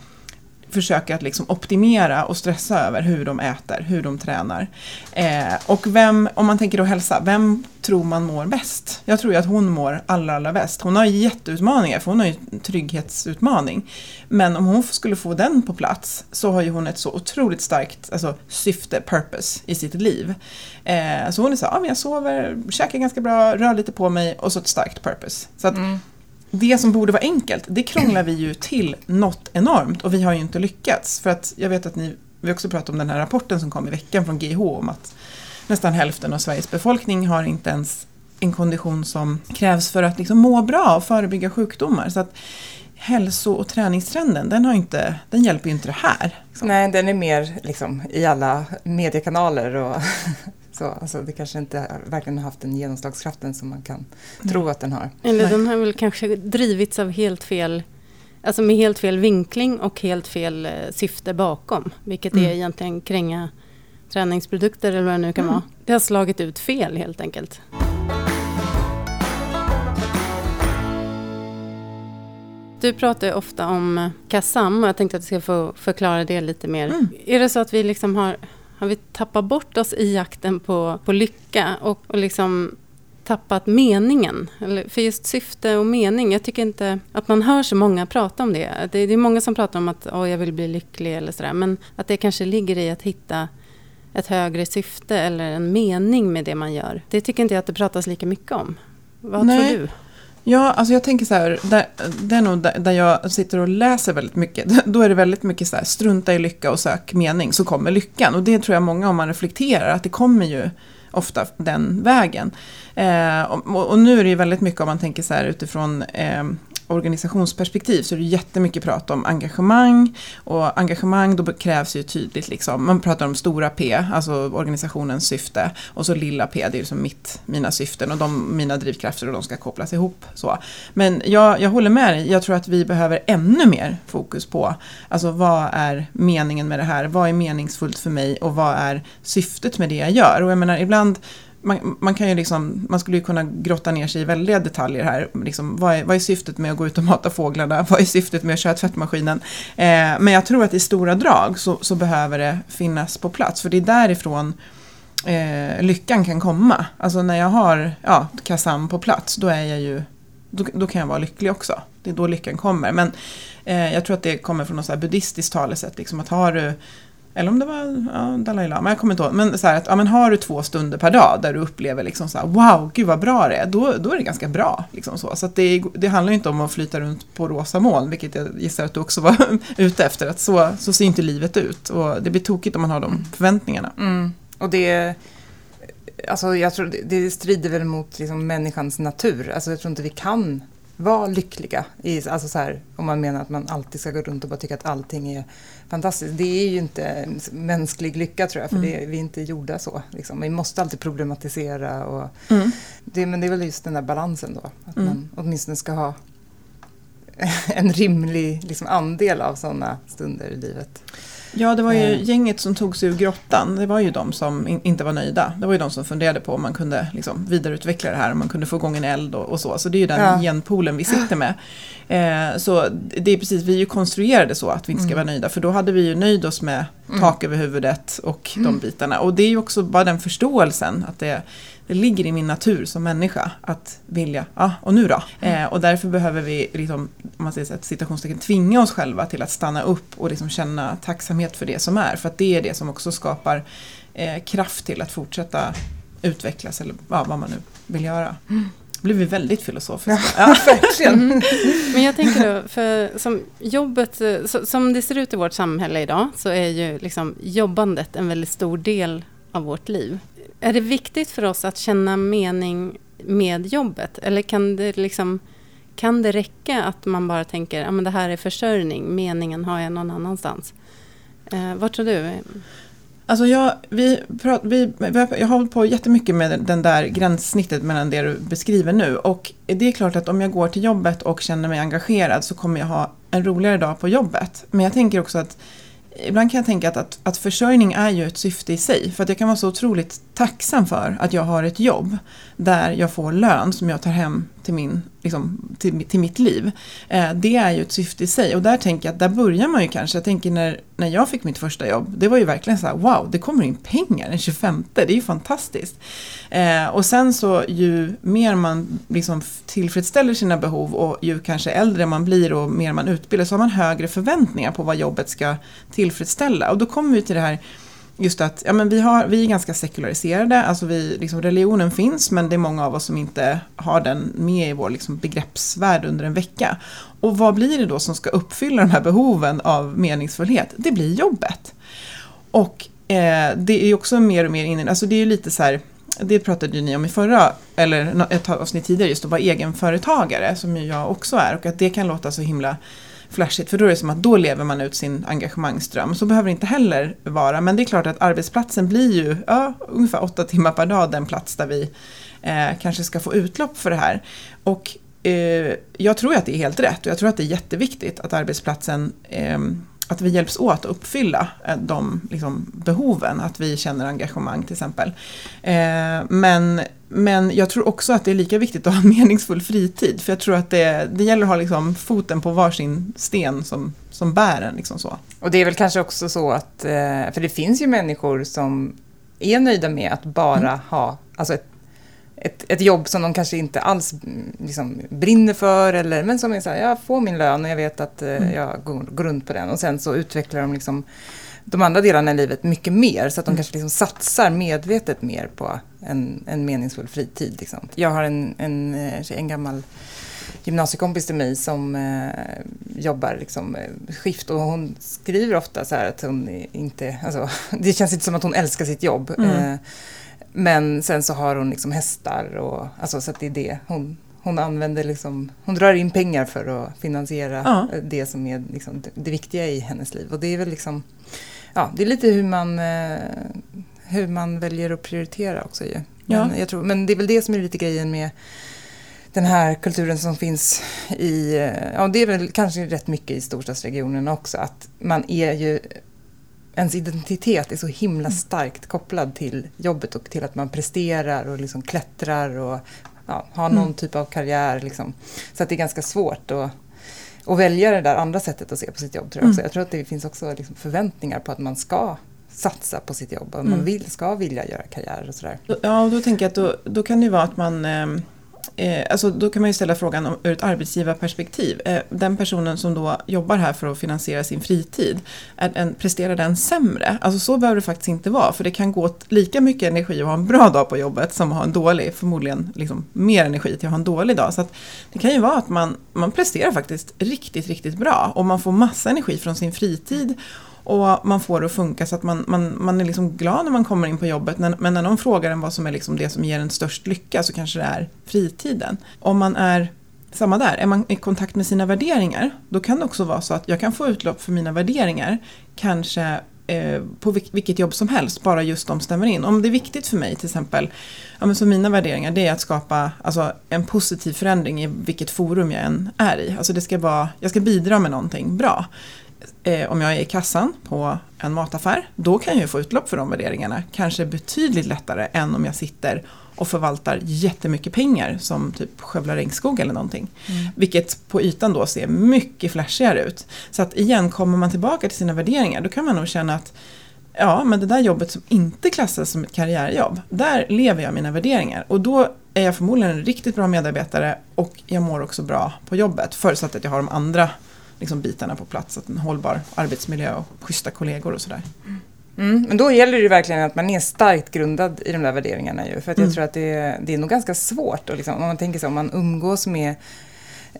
försöker att liksom optimera och stressa över hur de äter, hur de tränar. Eh, och vem, om man tänker då hälsa, vem tror man mår bäst? Jag tror ju att hon mår allra, allra bäst. Hon har ju jätteutmaningar, för hon har ju en trygghetsutmaning. Men om hon skulle få den på plats så har ju hon ett så otroligt starkt alltså, syfte, purpose i sitt liv. Eh, så hon är så här, ja, men jag sover, käkar ganska bra, rör lite på mig och så ett starkt purpose. Så att mm det som borde vara enkelt, det krånglar vi ju till något enormt och vi har ju inte lyckats. För att jag vet att ni, vi också pratat om den här rapporten som kom i veckan från GH om att nästan hälften av Sveriges befolkning har inte ens en kondition som krävs för att liksom må bra och förebygga sjukdomar. Så att hälso och träningstrenden, den, har inte, den hjälper ju inte det här. liksom. Nej, den är mer liksom, i alla mediekanaler och så. Alltså, det kanske inte verkligen har haft den genomslagskraften som man kan tro att den har. Eller den har väl kanske drivits av helt fel, alltså med helt fel vinkling och helt fel eh, syfte bakom. Vilket är Mm. egentligen kränga träningsprodukter eller vad det nu kan vara. Det har slagit ut fel helt enkelt. Du pratar ju ofta om eh, KASAM och jag tänkte att du ska få förklara det lite mer. Mm. Är det så att vi liksom har, har vi tappat bort oss i jakten på, på lycka och, och liksom tappat meningen. Eller, för just syfte och mening, jag tycker inte att man hör så många prata om det. Det, det är många som pratar om att oh, jag vill bli lycklig eller sådär. Men att det kanske ligger i att hitta ett högre syfte eller en mening med det man gör. Det tycker inte jag att det pratas lika mycket om. Vad Nej. tror du? Ja, alltså jag tänker så här, där, det är nog där, där jag sitter och läser väldigt mycket. Då är det väldigt mycket så här, strunta i lycka och sök mening, så kommer lyckan. Och det tror jag många, om man reflekterar, att det kommer ju ofta den vägen. Eh, och, och, nu är det ju väldigt mycket, om man tänker så här utifrån eh, organisationsperspektiv så är det jättemycket prat om engagemang. Och engagemang då krävs ju tydligt, liksom, man pratar om stora P, alltså organisationens syfte. Och så lilla P, det är liksom mitt, mina syften och de, mina drivkrafter och de ska kopplas ihop. Så. Men jag, jag håller med dig, jag tror att vi behöver ännu mer fokus på alltså vad är meningen med det här, vad är meningsfullt för mig och vad är syftet med det jag gör. Och jag menar ibland man, man, kan ju liksom, man skulle ju kunna grotta ner sig i väldiga detaljer här. Liksom, vad, är, vad är syftet med att gå ut och mata fåglarna? Vad är syftet med att köra tvättmaskinen? Eh, men jag tror att i stora drag så, så, behöver det finnas på plats. För det är därifrån eh, lyckan kan komma. Alltså när jag har ja, Kazam på plats, då är jag ju då, då, kan jag vara lycklig också. Det är då lyckan kommer. Men eh, jag tror att det kommer från något så här buddhistiskt talesätt. Liksom att har du eller om det var ja, Dalai Lama, jag kommer inte ihåg. Men, så här, att, ja, men har du två stunder per dag där du upplever liksom så här, wow, gud vad bra det är, då, då är det ganska bra. Liksom så så det, det handlar inte om att flyta runt på rosa moln, vilket jag gissar att du också var ute efter. Att så, så ser inte livet ut. Och det blir tokigt om man har de förväntningarna. Mm. Och det, alltså jag tror det strider väl mot liksom människans natur. Alltså jag tror inte vi kan vara lyckliga. I, alltså så här, om man menar att man alltid ska gå runt och bara tycka att allting är fantastiskt. Det är ju inte mänsklig lycka tror jag, för mm. det, vi är inte gjorda så. Liksom. Vi måste alltid problematisera. Och mm. det, men det är väl just den där balansen då. Att mm. man åtminstone ska ha en rimlig liksom, andel av sådana stunder i livet. Ja, det var ju eh. gänget som tog sig ur grottan. Det var ju de som in, inte var nöjda. Det var ju de som funderade på om man kunde liksom, vidareutveckla det här, om man kunde få igång en eld och, och så. Så det är ju den ja. genpoolen vi sitter med. Eh, så det är precis, vi är ju konstruerade så att vi inte ska mm. vara nöjda. För då hade vi ju nöjt oss med mm. tak över huvudet och mm. de bitarna. Och det är ju också bara den förståelsen att det det ligger i min natur som människa att vilja, ja och nu då? Mm. Eh, och därför behöver vi, liksom, om man säger så att citationstecken, tvinga oss själva till att stanna upp och liksom känna tacksamhet för det som är. För att det är det som också skapar eh, kraft till att fortsätta utvecklas eller ja, vad man nu vill göra. Mm. Blir vi väldigt filosofiska. Ja, verkligen. Mm. Men jag tänker då, för som jobbet, eh, som det ser ut i vårt samhälle idag, så är ju liksom jobbandet en väldigt stor del av vårt liv. Är det viktigt för oss att känna mening med jobbet? Eller kan det, liksom, kan det räcka att man bara tänker att ah, det här är försörjning, meningen har jag någon annanstans? Eh, vad tror du? Alltså jag, vi, prat, vi, jag har hållit på jättemycket med den där gränssnittet mellan det du beskriver nu. Och det är klart att om jag går till jobbet och känner mig engagerad så kommer jag ha en roligare dag på jobbet. Men jag tänker också att ibland kan jag tänka att, att, att, försörjning är ju ett syfte i sig. För att jag kan vara så otroligt tacksam för att jag har ett jobb där jag får lön som jag tar hem till, min, liksom, till, till mitt liv. Eh, det är ju ett syfte i sig och där tänker jag att där börjar man ju kanske. Jag tänker när, när jag fick mitt första jobb, det var ju verkligen så här, wow, det kommer in pengar den 25, det är ju fantastiskt. Eh, och sen så ju mer man liksom tillfredsställer sina behov och ju kanske äldre man blir och mer man utbildar så har man högre förväntningar på vad jobbet ska tillfredsställa. Och då kommer vi till det här just att ja, men vi, har, vi är ganska sekulariserade, alltså vi, liksom, religionen finns men det är många av oss som inte har den med i vår liksom, begreppsvärld under en vecka. Och vad blir det då som ska uppfylla de här behoven av meningsfullhet? Det blir jobbet. Och eh, det är också mer och mer inne, alltså det är ju lite så här, det pratade ju ni om i förra, eller ett avsnitt tidigare, just att vara egenföretagare, som ju jag också är, och att det kan låta så himla flashigt för då är det som att då lever man ut sin engagemangsdröm. Så behöver det inte heller vara men det är klart att arbetsplatsen blir ju ja, ungefär åtta timmar per dag den plats där vi eh, kanske ska få utlopp för det här. Och eh, jag tror att det är helt rätt och jag tror att det är jätteviktigt att arbetsplatsen eh, att vi hjälps åt att uppfylla eh, de liksom, behoven, att vi känner engagemang till exempel. Eh, men, men jag tror också att det är lika viktigt att ha en meningsfull fritid, för jag tror att det, det gäller att ha liksom, foten på varsin sten som, som bär en. Liksom så. Och det är väl kanske också så att, eh, för det finns ju människor som är nöjda med att bara mm. ha alltså ett ett, ett jobb som de kanske inte alls mm, liksom, brinner för, eller, men som är så här, jag får min lön och jag vet att eh, jag går, går runt på den. Och sen så utvecklar de liksom de andra delarna i livet mycket mer, så att de kanske liksom satsar medvetet mer på en, en meningsfull fritid. Liksom. Jag har en, en, eh, en gammal gymnasiekompis till mig som eh, jobbar liksom, eh, skift och hon skriver ofta så att hon inte, alltså, det känns inte som att hon älskar sitt jobb. Mm. Eh, men sen så har hon liksom hästar och alltså så att det är det hon hon använder liksom, hon drar in pengar för att finansiera Ja. eh, det som är liksom det, det viktiga i hennes liv. Och det är väl liksom, ja, det är lite hur man, eh, hur man väljer att prioritera också ju. Men, Ja. jag tror, men det är väl det som är lite grejen med den här kulturen som finns i, ja det är väl kanske rätt mycket i storstadsregionerna också, att man är ju, ens identitet är så himla starkt kopplad till jobbet och till att man presterar och liksom klättrar och ja, har någon Mm. typ av karriär. Liksom. Så att det är ganska svårt att, att välja det där andra sättet att se på sitt jobb. Tror jag, också. Mm. jag tror att det finns också liksom förväntningar på att man ska satsa på sitt jobb och Mm. man vill, ska vilja göra karriär och sådär. Ja, och då tänker jag att då, då kan det ju vara att man ehm, Eh, alltså då kan man ju ställa frågan om, ur ett arbetsgivarperspektiv. Eh, den personen som då jobbar här för att finansiera sin fritid, är en, presterar den sämre? Alltså så behöver det faktiskt inte vara, för det kan gå åt lika mycket energi att ha en bra dag på jobbet som att ha en dålig, förmodligen liksom mer energi till att ha en dålig dag. Så att det kan ju vara att man, man presterar faktiskt riktigt, riktigt bra och man får massa energi från sin fritid och man får det att funka så att man, man, man är liksom glad när man kommer in på jobbet. Men, men när någon frågar en vad som är liksom det som ger en störst lycka så kanske det är fritiden. Om man är, samma där, är man i kontakt med sina värderingar då kan det också vara så att jag kan få utlopp för mina värderingar kanske eh, på vilket jobb som helst, bara just de stämmer in. Om det är viktigt för mig till exempel, ja, men så mina värderingar det är att skapa alltså, en positiv förändring i vilket forum jag än är i. Alltså det ska vara, jag ska bidra med någonting bra eh, om jag är i kassan på en mataffär, då kan jag ju få utlopp för de värderingarna. Kanske betydligt lättare än om jag sitter och förvaltar jättemycket pengar som typ skövlar regnskog eller någonting. Vilket på ytan då ser mycket flashigare ut. Så att igen, kommer man tillbaka till sina värderingar, då kan man nog känna att Ja, men det där jobbet som inte klassas som ett karriärjobb, där lever jag mina värderingar. Och då är jag förmodligen en riktigt bra medarbetare och jag mår också bra på jobbet. Förutsatt att jag har de andra liksom, bitarna på plats. Att en hållbar arbetsmiljö och schyssta kollegor och sådär. Mm, men då gäller det verkligen att man är starkt grundad i de där värderingarna ju. För att jag Mm. tror att det är, det är nog ganska svårt. Och liksom, om man tänker så, om man umgås med,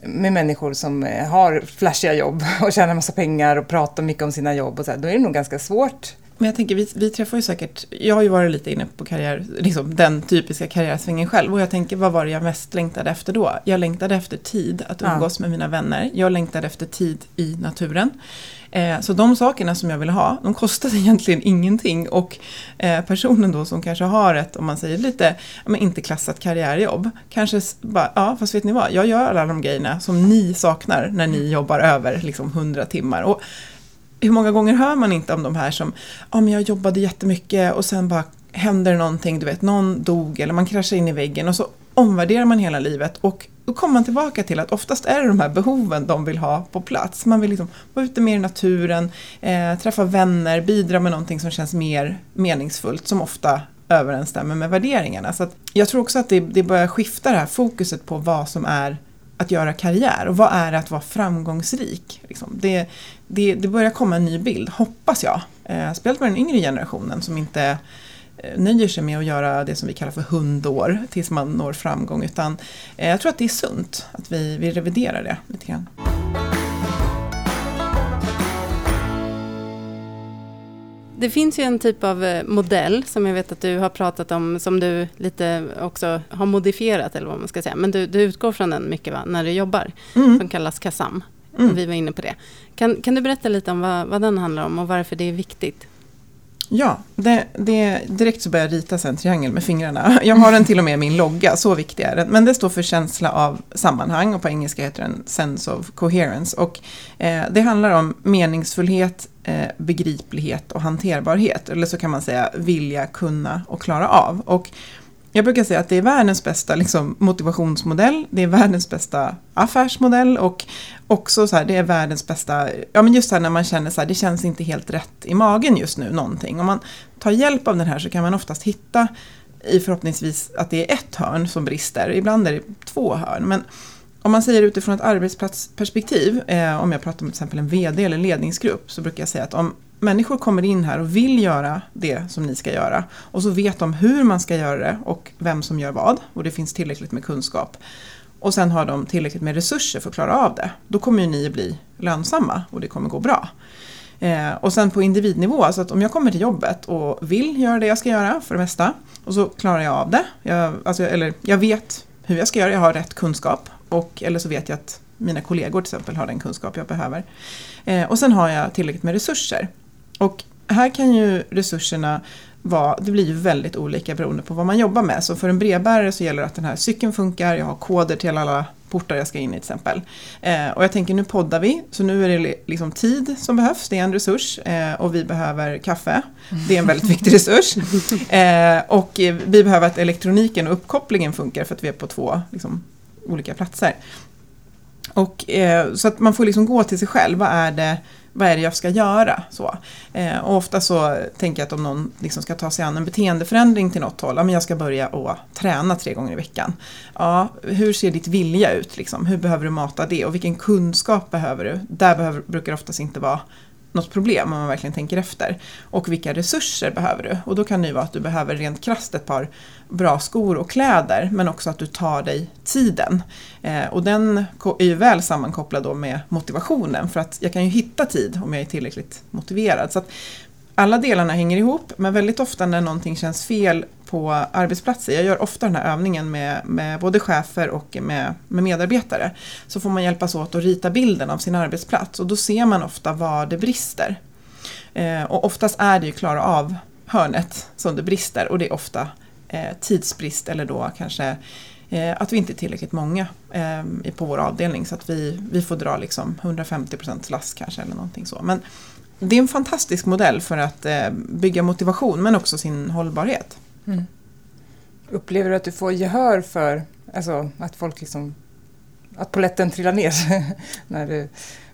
med människor som eh, har flashiga jobb och tjänar massa pengar och pratar mycket om sina jobb och så här, då är det nog ganska svårt. Men jag tänker, vi, vi träffar ju säkert, jag har ju varit lite inne på karriär, liksom den typiska karriärsvängen själv. Och jag tänker, vad var det jag mest längtade efter då? Jag längtade efter tid att Ja. umgås med mina vänner. Jag längtade efter tid i naturen. Eh, så de sakerna som jag ville ha, de kostade egentligen ingenting. Och eh, personen då som kanske har ett, om man säger lite, ja, men inte klassat karriärjobb, kanske bara, ja fast vet ni vad, jag gör alla de grejerna som ni saknar när ni jobbar över liksom 100 timmar. Och hur många gånger hör man inte om de här som, ja men jag jobbade jättemycket och sen bara händer det någonting, du vet, någon dog eller man kraschar in i väggen och så omvärderar man hela livet och då kommer man tillbaka till att oftast är det de här behoven de vill ha på plats. Man vill liksom vara ute mer i naturen, eh, träffa vänner, bidra med någonting som känns mer meningsfullt, som ofta överensstämmer med värderingarna. Så att jag tror också att det, det börjar skifta det här fokuset på vad som är att göra karriär och vad är det att vara framgångsrik. Liksom. Det, det, det börjar komma en ny bild, hoppas jag. Eh, speciellt med den yngre generationen som inte eh, nöjer sig med att göra det som vi kallar för hundår tills man når framgång. Utan eh, jag tror att det är sunt att vi, vi reviderar det lite grann. Det finns ju en typ av eh, modell som jag vet att du har pratat om, som du lite också har modifierat, eller vad man ska säga. Men du, du utgår från den mycket va, när du jobbar, Mm. som kallas KASAM. Mm. Vi var inne på det. Kan, kan du berätta lite om vad, vad den handlar om och varför det är viktigt? Ja, det, det, direkt så börjar jag rita en triangel med fingrarna. Jag har den till och med i min logga, så viktig är den. Men det står för känsla av sammanhang och på engelska heter den sense of coherence. Och eh, det handlar om meningsfullhet, Eh, begriplighet och hanterbarhet. Eller så kan man säga vilja, kunna och klara av. Och jag brukar säga att det är världens bästa liksom, motivationsmodell, det är världens bästa affärsmodell och också så här, det är världens bästa, ja men just så här när man känner så här, det känns inte helt rätt i magen just nu någonting. Om man tar hjälp av den här så kan man oftast hitta i förhoppningsvis att det är ett hörn som brister. Ibland är det två hörn. Men om man säger utifrån ett arbetsplatsperspektiv, eh, om jag pratar om till exempel en VD eller ledningsgrupp, så brukar jag säga att om människor kommer in här och vill göra det som ni ska göra och så vet de hur man ska göra det och vem som gör vad och det finns tillräckligt med kunskap och sen har de tillräckligt med resurser för att klara av det, då kommer ju ni bli lönsamma och det kommer gå bra. Eh, och sen på individnivå, alltså att om jag kommer till jobbet och vill göra det jag ska göra för det mesta och så klarar jag av det, jag, alltså, eller jag vet hur jag ska göra, jag har rätt kunskap och, eller så vet jag att mina kollegor till exempel har den kunskap jag behöver. Eh, och sen har jag tillräckligt med resurser. Och här kan ju resurserna vara, det blir ju väldigt olika beroende på vad man jobbar med. Så för en brevbärare så gäller det att den här cykeln funkar, jag har koder till alla portar jag ska in i till exempel. Eh, och jag tänker nu poddar vi, så nu är det liksom tid som behövs, det är en resurs. Eh, och vi behöver kaffe, det är en väldigt viktig resurs. Eh, och vi behöver att elektroniken och uppkopplingen funkar för att vi är på två liksom, olika platser. Och, eh, så att man får liksom gå till sig själv, vad är det vad är det jag ska göra? Så. Eh, och ofta så tänker jag att om någon liksom ska ta sig an en beteendeförändring till något håll, ja, men jag ska börja och träna tre gånger i veckan. Ja, hur ser ditt vilja ut? Liksom? Hur behöver du mata det? Och vilken kunskap behöver du? Där behöver, brukar det oftast inte vara något problem om man verkligen tänker efter. Och vilka resurser behöver du? Och då kan det ju vara att du behöver rent krasst ett par bra skor och kläder men också att du tar dig tiden. Eh, och den är ju väl sammankopplad då med motivationen för att jag kan ju hitta tid om jag är tillräckligt motiverad. Så att alla delarna hänger ihop men väldigt ofta när någonting känns fel på arbetsplatser, jag gör ofta den här övningen med, med både chefer och med, med, medarbetare, så får man hjälpas åt att rita bilden av sin arbetsplats och då ser man ofta var det brister. Eh, och oftast är det ju klara av hörnet som det brister och det är ofta eh, tidsbrist eller då kanske eh, att vi inte är tillräckligt många eh, på vår avdelning så att vi, vi får dra liksom 150% last kanske eller någonting så. Men det är en fantastisk modell för att eh, bygga motivation men också sin hållbarhet. Mm. Upplever du att du får gehör för alltså, att folk liksom att poletten trillar ner när du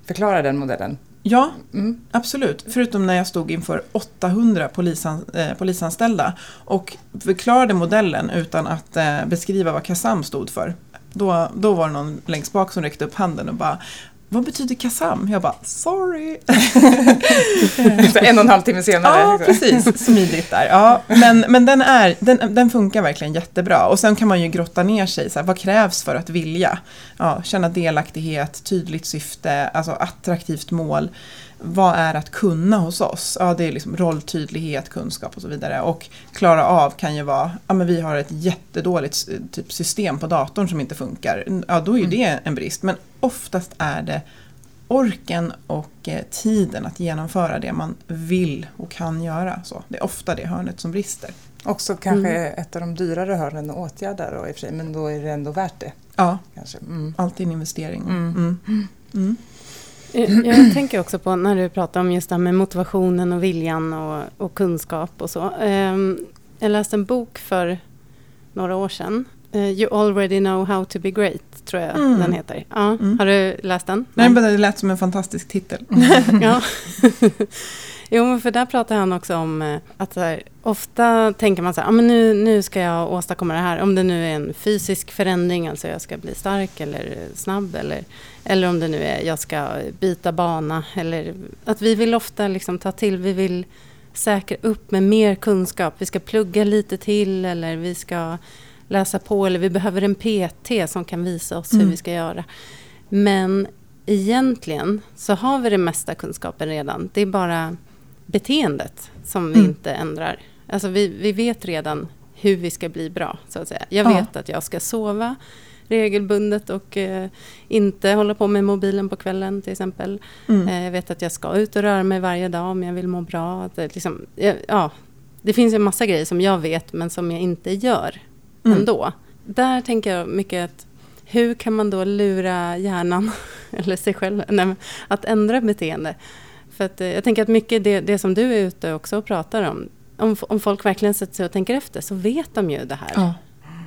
förklarar den modellen? Ja, mm. absolut. Förutom när jag stod inför 800 polisan, eh, polisanställda och förklarade modellen utan att eh, beskriva vad KASAM stod för. Då, då var det någon längst bak som räckte upp handen och bara vad betyder KASAM? Jag bara, sorry. en och en halv timme senare. Ja, precis. Smidigt där. Ja, men men den, är, den, den funkar verkligen jättebra. Och sen kan man ju grotta ner sig. Så här, vad krävs för att vilja? Ja, känna delaktighet, tydligt syfte, alltså attraktivt mål. Vad är att kunna hos oss? Ja, det är liksom rolltydlighet, kunskap och så vidare. Och klara av kan ju vara, ja men vi har ett jättedåligt typ, system på datorn som inte funkar. Ja, då är ju mm. det en brist. Men oftast är det orken och eh, tiden att genomföra det man vill och kan göra. Så det är ofta det hörnet som brister. Också kanske mm. ett av de dyrare hörnen att åtgärda då i och för sig, men då är det ändå värt det. Ja, kanske. Mm. alltid en investering. Mm. Mm. mm. Jag tänker också på när du pratar om just det här med motivationen och viljan och, och kunskap och så. Ehm, jag läste en bok för några år sedan. Eh, you already know how to be great, tror jag mm. den heter. Ja, mm. Har du läst den? Nej, men det lät som en fantastisk titel. ja. Jo, men för där pratar han också om eh, att här, ofta tänker man så här, ah, men nu, nu ska jag åstadkomma det här. Om det nu är en fysisk förändring, alltså jag ska bli stark eller snabb. Eller, eller om det nu är jag ska byta bana. Eller, att vi vill ofta liksom ta till, vi vill säkra upp med mer kunskap. Vi ska plugga lite till eller vi ska läsa på. Eller vi behöver en PT som kan visa oss mm. hur vi ska göra. Men egentligen så har vi det mesta kunskapen redan. Det är bara beteendet som vi mm. inte ändrar. Alltså vi, vi vet redan hur vi ska bli bra, så att säga. Jag vet att jag ska sova regelbundet och eh, inte hålla på med mobilen på kvällen till exempel. Mm. Eh, jag vet att jag ska ut och röra mig varje dag om jag vill må bra. Att, liksom, ja, det finns en massa grejer som jag vet men som jag inte gör mm. ändå. Där tänker jag mycket att hur kan man då lura hjärnan, eller sig själv, nej, att ändra beteende? För att, eh, jag tänker att mycket det, det som du är ute också och pratar om, om, om folk verkligen sätter sig och tänker efter så vet de ju det här. Ja.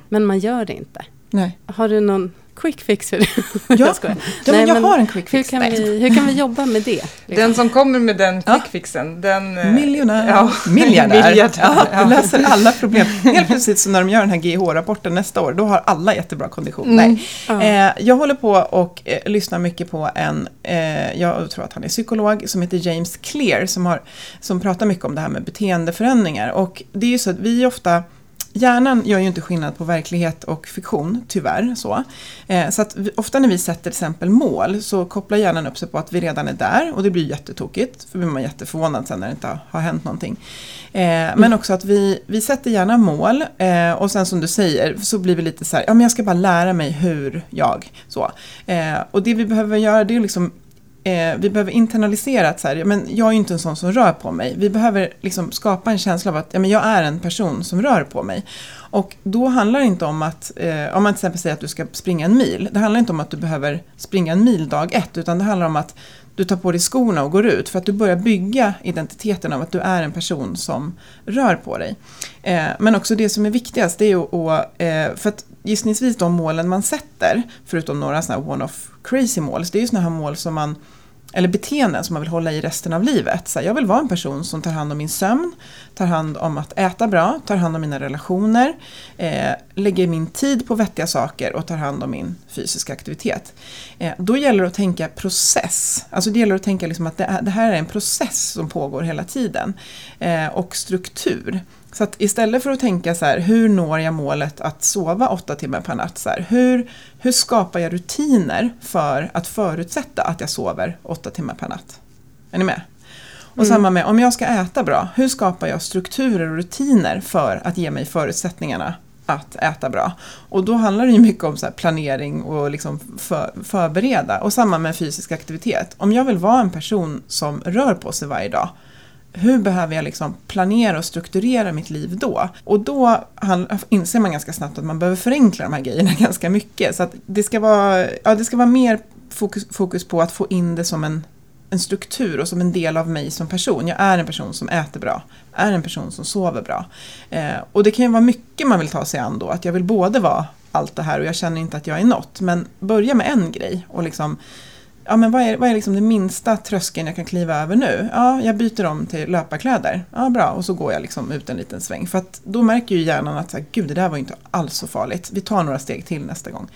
Men man gör det inte. Nej. Har du någon quick fix för det. Ja, jag ja Nej, men jag men har en quick Hur fix. kan, Nej. vi, hur kan vi jobba med det? liksom? Den som kommer med den Ja. quickfixen, den... eh, Miljonär. Ja. Miljardär. Miljardär. Ja, löser alla problem. Helt plötsligt så när de gör den här GH-rapporten nästa år, då har alla jättebra kondition. Nej. Ja. Eh, jag håller på och eh, lyssnar mycket på en, eh, jag tror att han är psykolog, som heter James Clear, som, har, som pratar mycket om det här med beteendeförändringar. Och det är ju så att vi ofta Hjärnan gör ju inte skillnad på verklighet och fiktion, tyvärr. Så, eh, så att vi, ofta när vi sätter till exempel mål så kopplar hjärnan upp sig på att vi redan är där och det blir jättetokigt, för blir man jätteförvånad sen när det inte har, har hänt någonting. Eh, Men också att vi, vi sätter gärna mål eh, och sen som du säger så blir vi lite så här, ja men jag ska bara lära mig hur jag, så. Eh, och det vi behöver göra det är liksom eh, vi behöver internalisera att så här, men jag är ju inte en sån som rör på mig. Vi behöver liksom skapa en känsla av att ja, men jag är en person som rör på mig. Och då handlar det inte om att, eh, om man till exempel säger att du ska springa en mil, det handlar inte om att du behöver springa en mil dag ett, utan det handlar om att du tar på dig skorna och går ut för att du börjar bygga identiteten av att du är en person som rör på dig. Eh, men också det som är viktigast, det är ju att, eh, för att gissningsvis de målen man sätter, förutom några sådana här one-off crazy mål, så det är ju sådana här mål som man eller beteenden som man vill hålla i resten av livet. Så här, jag vill vara en person som tar hand om min sömn, tar hand om att äta bra, tar hand om mina relationer, eh, lägger min tid på vettiga saker och tar hand om min fysiska aktivitet. Eh, då gäller det att tänka process. Alltså det gäller att tänka liksom att det, det här är en process som pågår hela tiden. Eh, och struktur. Så att istället för att tänka så här, hur når jag målet att sova åtta timmar per natt? Så här, hur, hur skapar jag rutiner för att förutsätta att jag sover åtta timmar per natt? Är ni med? Och samma med, om jag ska äta bra, hur skapar jag strukturer och rutiner för att ge mig förutsättningarna att äta bra? Och då handlar det ju mycket om så planering och liksom för, förbereda. Och samma med fysisk aktivitet. Om jag vill vara en person som rör på sig varje dag, hur behöver jag liksom planera och strukturera mitt liv då? Och då inser man ganska snabbt att man behöver förenkla de här grejerna ganska mycket. Så att det ska vara, ja, det ska vara mer fokus, fokus på att få in det som en, en struktur och som en del av mig som person. Jag är en person som äter bra, är en person som sover bra. Eh, och det kan ju vara mycket man vill ta sig an då, att jag vill både vara allt det här och jag känner inte att jag är något. Men börja med en grej och liksom Ja, men vad är, vad är liksom den minsta tröskeln jag kan kliva över nu? Ja, jag byter om till löparkläder. Ja, bra. Och så går jag liksom ut en liten sväng. För att då märker ju hjärnan att så här, gud, det där var inte alls så farligt. Vi tar några steg till nästa gång.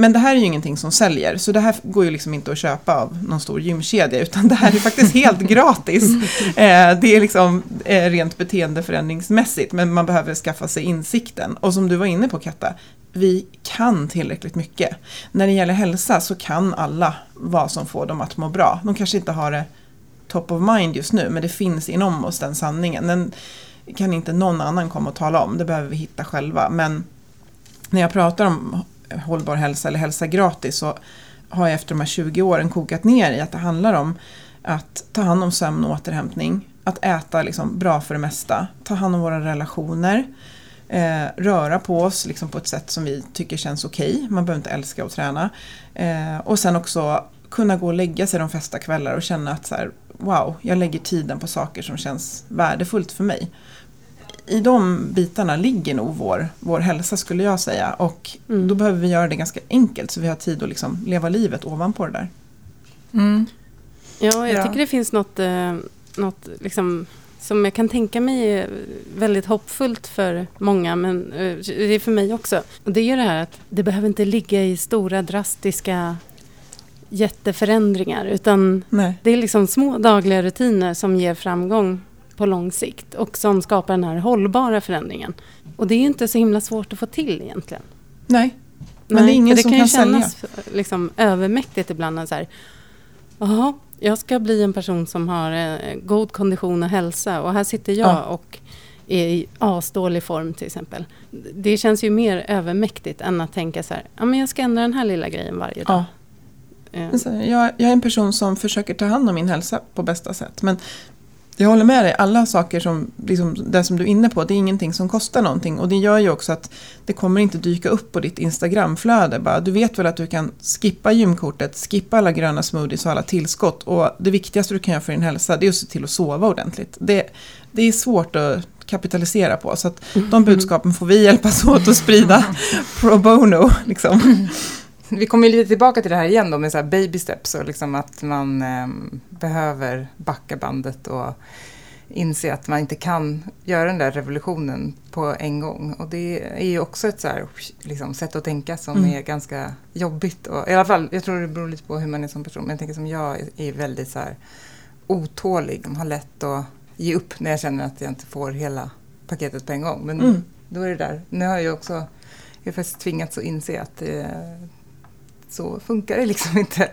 Men det här är ju ingenting som säljer, så det här går ju liksom inte att köpa av någon stor gymkedja, utan det här är faktiskt helt gratis. Eh, det är liksom eh, rent beteendeförändringsmässigt, men man behöver skaffa sig insikten. Och som du var inne på Katta, vi kan tillräckligt mycket. När det gäller hälsa så kan alla vad som får dem att må bra. De kanske inte har det top of mind just nu, men det finns inom oss den sanningen. Den kan inte någon annan komma och tala om, det behöver vi hitta själva. Men när jag pratar om hållbar hälsa eller hälsa gratis så har jag efter de här 20 åren kokat ner i att det handlar om att ta hand om sömn och återhämtning, att äta liksom bra för det mesta, ta hand om våra relationer, eh, röra på oss liksom på ett sätt som vi tycker känns okej, man behöver inte älska att träna. Eh, och sen också kunna gå och lägga sig de flesta kvällar och känna att så här, wow, jag lägger tiden på saker som känns värdefullt för mig. I de bitarna ligger nog vår, vår hälsa skulle jag säga och Mm. då behöver vi göra det ganska enkelt så vi har tid att liksom leva livet ovanpå det där. Mm. Ja, jag Ja. tycker det finns något, eh, något liksom, som jag kan tänka mig är väldigt hoppfullt för många, men eh, det är för mig också. Och det är det här att det behöver inte ligga i stora drastiska jätteförändringar, utan Nej. det är liksom små dagliga rutiner som ger framgång på lång sikt och som skapar den här hållbara förändringen. Och det är inte så himla svårt att få till egentligen. Nej. Men det är ingen för som kan kan ju kännas liksom övermäktigt ibland. Så här, Jaha, jag ska bli en person som har eh, god kondition och hälsa och här sitter jag Ja. och är i asdålig form till exempel. Det känns ju mer övermäktigt än att tänka så här, ja men jag ska ändra den här lilla grejen varje dag. Ja. Jag, jag är en person som försöker ta hand om min hälsa på bästa sätt. Men jag håller med dig, alla saker som, liksom, det som du är inne på, det är ingenting som kostar någonting. Och det gör ju också att det kommer inte dyka upp på ditt Instagramflöde. Bara, du vet väl att du kan skippa gymkortet, skippa alla gröna smoothies och alla tillskott. Och det viktigaste du kan göra för din hälsa, det är att se till att sova ordentligt. Det, det är svårt att kapitalisera på. Så att de budskapen får vi hjälpas åt att sprida pro bono. Liksom. vi kommer lite tillbaka till det här igen då med så här baby steps och liksom att man eh, behöver backa bandet och inse att man inte kan göra den där revolutionen på en gång. Och det är ju också ett så här, liksom, sätt att tänka som Mm. är ganska jobbigt. Och, I alla fall, jag tror det beror lite på hur man är som person. Men jag tänker som jag är, väldigt så här otålig. Har lätt att ge upp när jag känner att jag inte får hela paketet på en gång. Men Mm. då är det där. Nu har jag också jag har faktiskt tvingats att inse att eh, så funkar det liksom inte.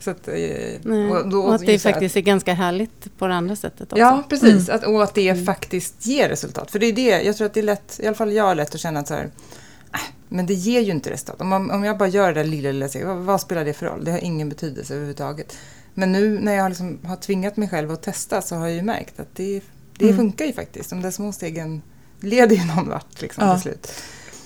Så att, eh, Nej. och då- och att det faktiskt är ganska härligt på det andra sättet också. Ja, precis. Att, och att det Mm. faktiskt ger resultat. För det är det, jag tror att det är lätt, i alla fall jag har lätt att känna att så här, äh, men det ger ju inte resultat. Om, man, om jag bara gör det där lilla, lilla vad, vad spelar det för roll? Det har ingen betydelse överhuvudtaget. Men nu när jag liksom har tvingat mig själv att testa så har jag ju märkt att det, det Mm. funkar ju faktiskt. De där små stegen leder ju någon vart liksom, Ja. till slut.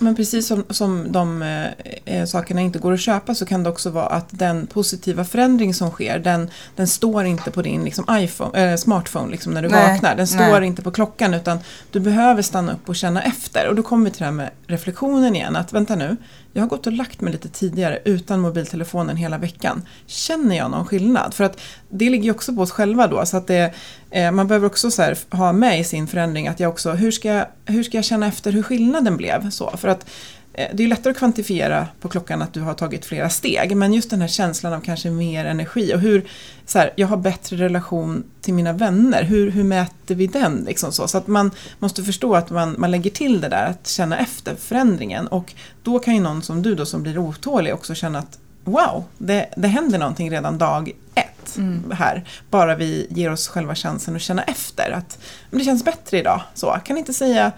Men precis som, som de eh, eh, sakerna inte går att köpa så kan det också vara att den positiva förändring som sker den, den står inte på din liksom, iPhone, eh, smartphone liksom, när du Nej, vaknar. Den står nej. inte på klockan utan du behöver stanna upp och känna efter. Och då kommer vi till det här med reflektionen igen. Att vänta nu, jag har gått och lagt mig lite tidigare utan mobiltelefonen hela veckan. Känner jag någon skillnad? För att det ligger ju också på oss själva då. Så att det, eh, man behöver också så här, ha med i sin förändring att jag också, hur ska, jag- hur ska jag känna efter hur skillnaden blev? Så, för att det är lättare att kvantifiera på klockan att du har tagit flera steg. Men just den här känslan av kanske mer energi och hur, så här, jag har bättre relation till mina vänner. Hur, hur mäter vi den? Liksom så. så att man måste förstå att man, man lägger till det där, att känna efter förändringen. Och då kan ju någon som du då som blir otålig också känna att wow, det, det händer någonting redan dag ett här. Bara vi ger oss själva chansen att känna efter att det känns bättre idag. Så, kan inte säga,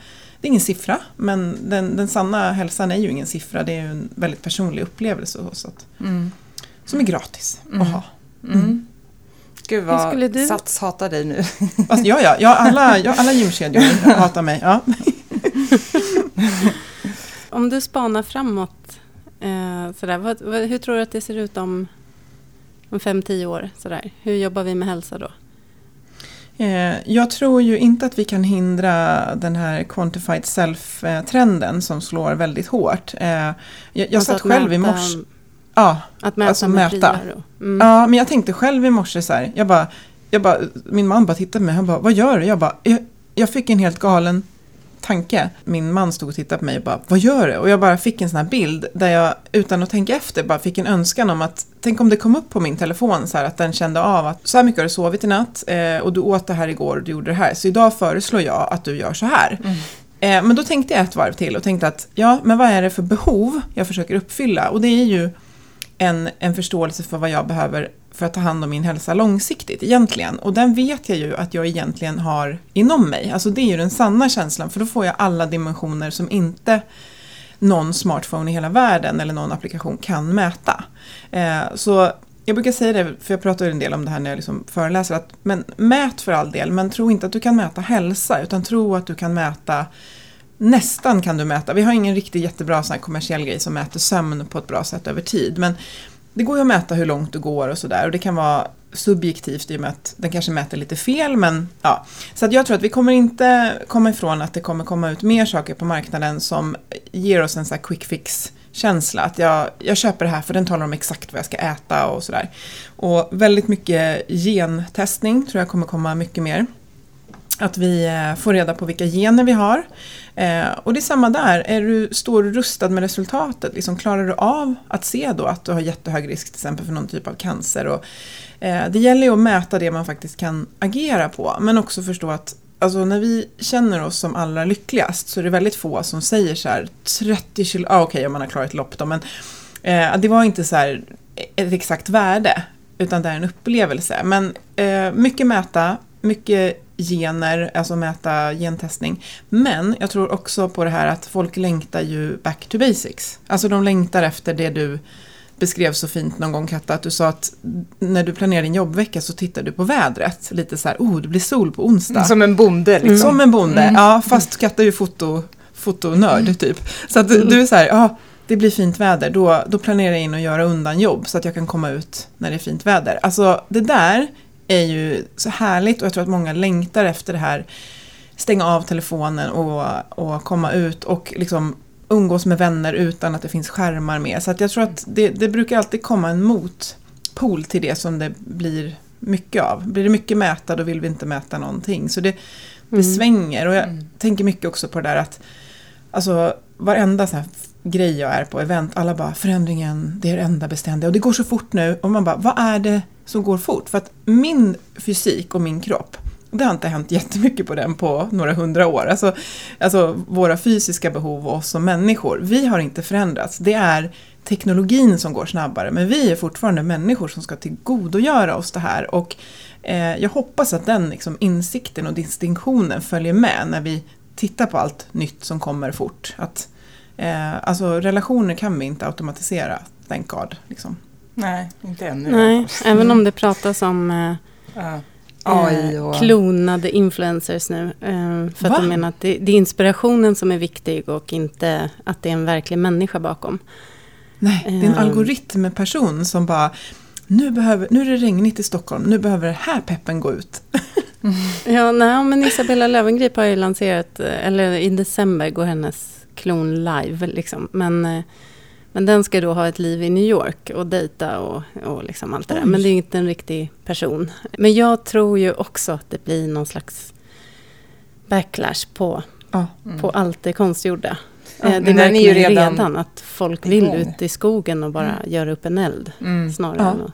det är ingen siffra, men den, den sanna hälsan är ju ingen siffra. Det är ju en väldigt personlig upplevelse så att, Mm. som är gratis Mm. att ha. Mm. Gud vad skulle du- Sats hatar dig nu. Fast, ja, ja, ja, alla, ja, alla gymkedjor hatar mig. Ja. Om du spanar framåt, eh, sådär, vad, vad, hur tror du att det ser ut om, om fem, tio år? Sådär? Hur jobbar vi med hälsa då? Eh, Jag tror ju inte att vi kan hindra den här quantified self-trenden som slår väldigt hårt. Eh, Jag, jag Alltså satt att själv i mäta- morse... Ja, Att mäta Alltså med mäta. Mm. Ja, men jag tänkte själv i morse så här, jag bara, jag bara, min man bara tittade på mig, han bara, vad gör du? Jag bara, jag, jag fick en helt galen tanke. Min man stod och tittade på mig och bara, vad gör du? Och jag bara fick en sån här bild där jag utan att tänka efter bara fick en önskan om att, tänk om det kom upp på min telefon så här att den kände av att så här mycket har du sovit i natt eh, och du åt det här igår och du gjorde det här. Så idag föreslår jag att du gör så här. Eh, men då tänkte jag ett varv till och tänkte att, ja, men vad är det för behov jag försöker uppfylla? Och det är ju en, en förståelse för vad jag behöver för att ta hand om min hälsa långsiktigt egentligen. Och den vet jag ju att jag egentligen har inom mig. Alltså det är ju den sanna känslan för då får jag alla dimensioner som inte någon smartphone i hela världen eller någon applikation kan mäta. Eh, så jag brukar säga det, för jag pratar en del om det här när jag liksom föreläser, att men mät för all del, men tro inte att du kan mäta hälsa, utan tro att du kan mäta Nästan kan du mäta, vi har ingen riktigt jättebra sån här kommersiell grej som mäter sömn på ett bra sätt över tid. Men det går ju att mäta hur långt du går och sådär. Och det kan vara subjektivt i och med att den kanske mäter lite fel. Men ja. Så att jag tror att vi kommer inte komma ifrån att det kommer komma ut mer saker på marknaden som ger oss en sån här quick fix känsla. Att jag, jag köper det här för den talar om exakt vad jag ska äta och sådär. Och väldigt mycket gentestning tror jag kommer komma mycket mer. Att vi eh, får reda på vilka gener vi har. Eh, och det är samma där, är du, står du rustad med resultatet? Liksom, klarar du av att se då att du har jättehög risk till exempel för någon typ av cancer? Och, eh, det gäller ju att mäta det man faktiskt kan agera på, men också förstå att Alltså när vi känner oss som allra lyckligast så är det väldigt få som säger så här 30 kilo, ah, okej om man har klarat ett lopp då, men eh, det var inte så här ett exakt värde, utan det är en upplevelse. Men eh, mycket mäta, mycket gener, alltså mäta gentestning. Men jag tror också på det här att folk längtar ju back to basics. Alltså de längtar efter det du beskrev så fint någon gång Katta, att du sa att när du planerar din jobbvecka så tittar du på vädret. Lite så här, oh det blir sol på onsdag. Som en bonde liksom. Som en bonde, ja fast Katta är ju foto, fotonörd typ. Så att du, du är så här, ja det blir fint väder, då, då planerar jag in att göra undan jobb så att jag kan komma ut när det är fint väder. Alltså det där är ju så härligt och jag tror att många längtar efter det här stänga av telefonen och, och komma ut och liksom umgås med vänner utan att det finns skärmar med. Så att jag tror att det, det brukar alltid komma en motpol till det som det blir mycket av. Blir det mycket mäta då vill vi inte mäta någonting. Så det, det Mm. svänger och jag Mm. tänker mycket också på det där att alltså varenda så här grej jag är på event, alla bara förändringen, det är det enda beständiga och det går så fort nu och man bara vad är det som går fort? För att min fysik och min kropp det har inte hänt jättemycket på den på några hundra år. Alltså, alltså våra fysiska behov och oss som människor, vi har inte förändrats. Det är teknologin som går snabbare, men vi är fortfarande människor som ska tillgodogöra oss det här. Och eh, jag hoppas att den liksom, insikten och distinktionen följer med när vi tittar på allt nytt som kommer fort. Att, eh, alltså relationer kan vi inte automatisera, thank God. Liksom. Nej, inte ännu. Nej, även om det pratas om eh. AI eh, och... klonade influencers nu. Eh, för Va? att de menar att det, det är inspirationen som är viktig och inte att det är en verklig människa bakom. Nej, det är en Ehm. algoritmperson som bara nu, behöver, nu är det regnigt i Stockholm, nu behöver den här peppen gå ut. Ja, nej, men Isabella Löwengrip har ju lanserat, eh, eller i december går hennes klon live. Liksom. Men, eh, men den ska då ha ett liv i New York och dejta och, och liksom allt det där. Men det är inte en riktig person. Men jag tror ju också att det blir någon slags backlash på, Ja. Mm. på allt det konstgjorda. Ja, Eh, det märker är ju man ju redan redan, att folk vill igång. ut i skogen och bara göra upp en eld. Mm. Snarare Ja. än att...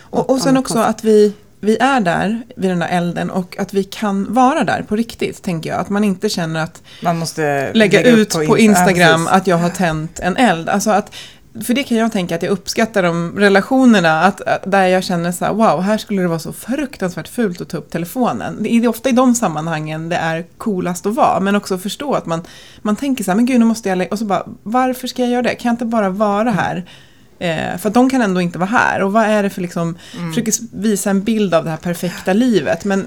Och, och sen också konstigt. att vi, vi är där vid den där elden och att vi kan vara där på riktigt, tänker jag. Att man inte känner att Man måste lägga, upp ut på, Insta- Instagram att jag har tänt en eld. Alltså att, för det kan jag tänka att jag uppskattar de relationerna, att, att där jag känner så här, wow, här skulle det vara så fruktansvärt fult att ta upp telefonen. Det är ofta i de sammanhangen det är coolast att vara, men också förstå att man, man tänker så här, men gud, nu måste jag lägga, och så bara, varför ska jag göra det? Kan jag inte bara vara här? Eh, för att de kan ändå inte vara här. Och vad är det för liksom, Mm. försöker visa en bild av det här perfekta livet. Men,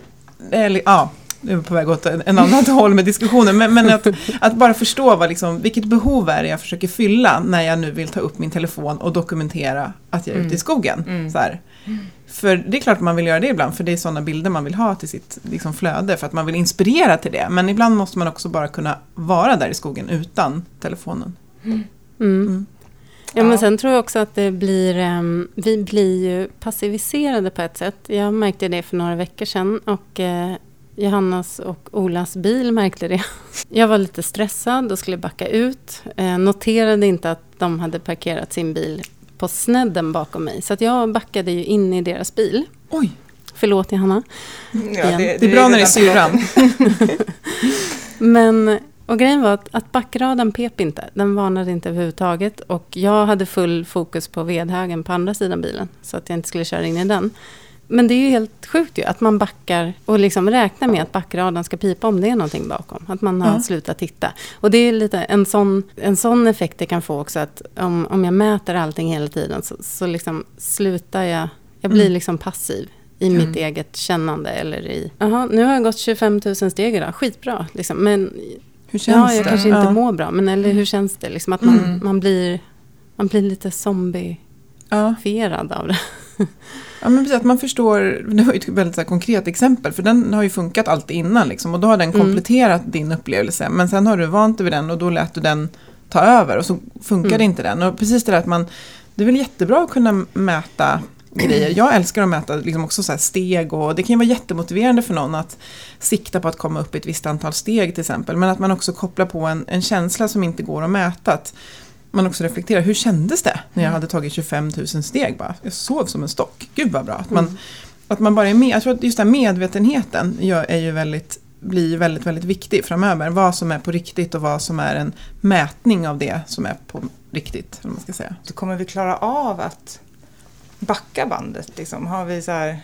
eller, ja, nu är vi på väg åt en, en annat håll med diskussionen. Men, men att, att bara förstå vad, liksom, vilket behov är det jag försöker fylla när jag nu vill ta upp min telefon och dokumentera att jag är ute i skogen. Mm. Så här. För det är klart att man vill göra det ibland, för det är sådana bilder man vill ha till sitt liksom, flöde, för att man vill inspirera till det. Men ibland måste man också bara kunna vara där i skogen utan telefonen. Mm. Ja, men sen tror jag också att det blir, ehm, vi blir ju passiviserade på ett sätt. Jag märkte det för några veckor sedan och eh, Johannas och Olas bil märkte det. Jag var lite stressad och skulle backa ut. Eh, noterade inte att de hade parkerat sin bil på snedden bakom mig. Så att jag backade ju in i deras bil. Oj, Förlåt Johanna. Ja, Igen. det är bra när det är syran. Men, och grejen var att, att backraden pep inte. Den varnade inte överhuvudtaget. Och jag hade full fokus på vedhögen på andra sidan bilen. Så att jag inte skulle köra in i den. Men det är ju helt sjukt ju att man backar och liksom räknar med att backraden ska pipa om det är någonting bakom. Att man har Ja. slutat titta. Och det är lite en sån, en sån effekt det kan få också att om, om jag mäter allting hela tiden så, så liksom slutar jag, jag blir Mm. liksom passiv i mitt eget kännande eller i, jaha nu har jag gått 25 000 steg idag, skitbra. Liksom. Men Hur känns ja, jag det? kanske inte ja. mår bra, men eller hur känns det? Liksom att man, Mm. man, blir, man blir lite zombifierad Ja. av det. ja, men precis. Att man förstår, det var ju ett väldigt så konkret exempel, för den har ju funkat alltid innan liksom, och då har den Mm. kompletterat din upplevelse. Men sen har du vant dig vid den och då lät du den ta över och så funkade Mm. inte den. Och precis det där att man, det är väl jättebra att kunna mäta grejer. Jag älskar att mäta liksom också så här steg och det kan ju vara jättemotiverande för någon att sikta på att komma upp i ett visst antal steg till exempel. Men att man också kopplar på en, en känsla som inte går att mäta. Att man också reflekterar, hur kändes det när jag hade tagit 25 000 steg bara? Jag sov som en stock, gud vad bra. Att man, Mm. att man bara är med, jag tror att just den medvetenheten är ju väldigt, blir väldigt, väldigt viktig framöver. Vad som är på riktigt och vad som är en mätning av det som är på riktigt. Man ska säga. Så kommer vi klara av att backa bandet? Liksom? Har, vi så här,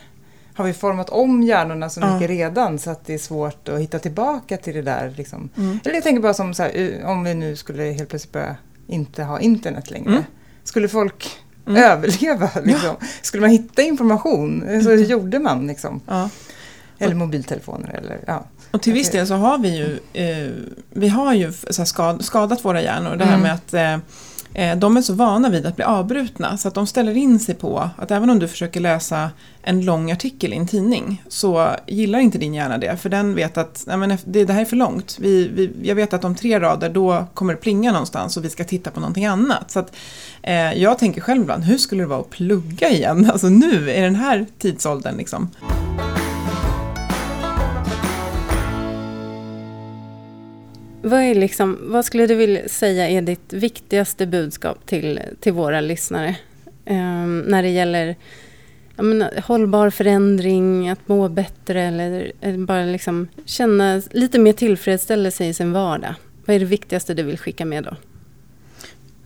har vi format om hjärnorna så Ja. mycket redan så att det är svårt att hitta tillbaka till det där? Liksom? Mm. Eller jag tänker bara som så här, om vi nu skulle helt plötsligt börja inte ha internet längre. Mm. Skulle folk Mm. överleva? Liksom? Skulle man hitta information? Så hur gjorde man? Liksom? Ja. Eller mobiltelefoner eller ja. Och till viss del så har vi ju, eh, vi har ju skad, skadat våra hjärnor. Det här Mm. med att eh, Eh, de är så vana vid att bli avbrutna så att de ställer in sig på att även om du försöker läsa en lång artikel i en tidning så gillar inte din hjärna det. För den vet att nej men, det, det här är för långt. Vi, vi, jag vet att om tre rader då kommer det plinga någonstans och vi ska titta på någonting annat. Så att, eh, jag tänker själv ibland, hur skulle det vara att plugga igen? Alltså nu, i den här tidsåldern liksom. Vad, är liksom, vad skulle du vilja säga är ditt viktigaste budskap till, till våra lyssnare? Eh, när det gäller jag menar, hållbar förändring, att må bättre eller, eller bara liksom känna lite mer tillfredsställelse i sin vardag. Vad är det viktigaste du vill skicka med då?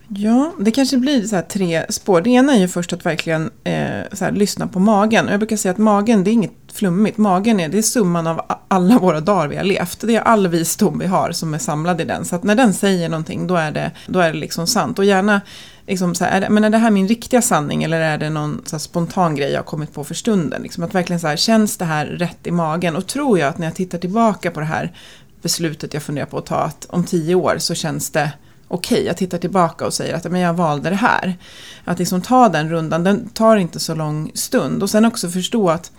Ja, det kanske blir så här tre spår. Det ena är ju först att verkligen eh, så här, lyssna på magen. Jag brukar säga att magen, det är inget flummigt. Magen är, det är summan av alla våra dagar vi har levt. Det är all visdom vi har som är samlad i den. Så att när den säger någonting, då är det, då är det liksom sant. Och gärna, liksom så här, är det, men är det här min riktiga sanning eller är det någon så här, spontan grej jag har kommit på för stunden? Liksom att verkligen så här, känns det här rätt i magen? Och tror jag att när jag tittar tillbaka på det här beslutet jag funderar på att ta, att om tio år så känns det okej, okay, jag tittar tillbaka och säger att men jag valde det här. Att liksom ta den rundan, den tar inte så lång stund. Och sen också förstå att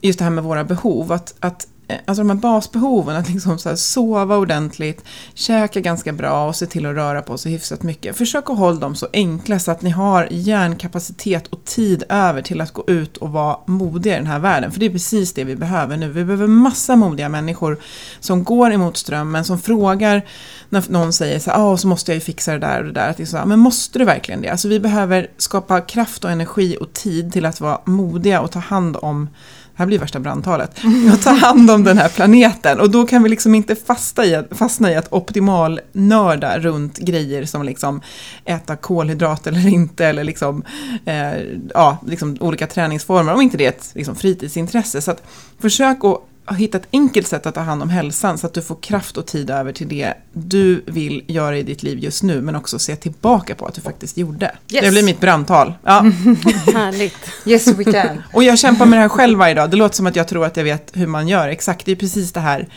just det här med våra behov, att, att Eh, alltså de här basbehoven, att liksom så sova ordentligt, käka ganska bra och se till att röra på sig hyfsat mycket. Försök att hålla dem så enkla så att ni har hjärnkapacitet och tid över till att gå ut och vara modiga i den här världen. För det är precis det vi behöver nu. Vi behöver massa modiga människor som går emot strömmen, som frågar när någon säger så här, ah, så måste jag ju fixa det där och det där. Att det är så, men måste du verkligen det? Alltså vi behöver skapa kraft och energi och tid till att vara modiga och ta hand om här blir värsta brandtalet, jag ta hand om den här planeten. Och då kan vi liksom inte fasta i, fastna i att optimal nörda runt grejer som liksom äta kolhydrat eller inte, eller liksom, eh, ja, liksom olika träningsformer, om inte det är ett liksom, fritidsintresse. Så att försök att hitta ett enkelt sätt att ta hand om hälsan så att du får kraft och tid över till det du vill göra i ditt liv just nu men också se tillbaka på att du faktiskt gjorde. Yes. Det blir mitt brandtal. Ja. Härligt. Yes we can. och jag kämpar med det här själv varje dag. Det låter som att jag tror att jag vet hur man gör. Exakt, det är precis det här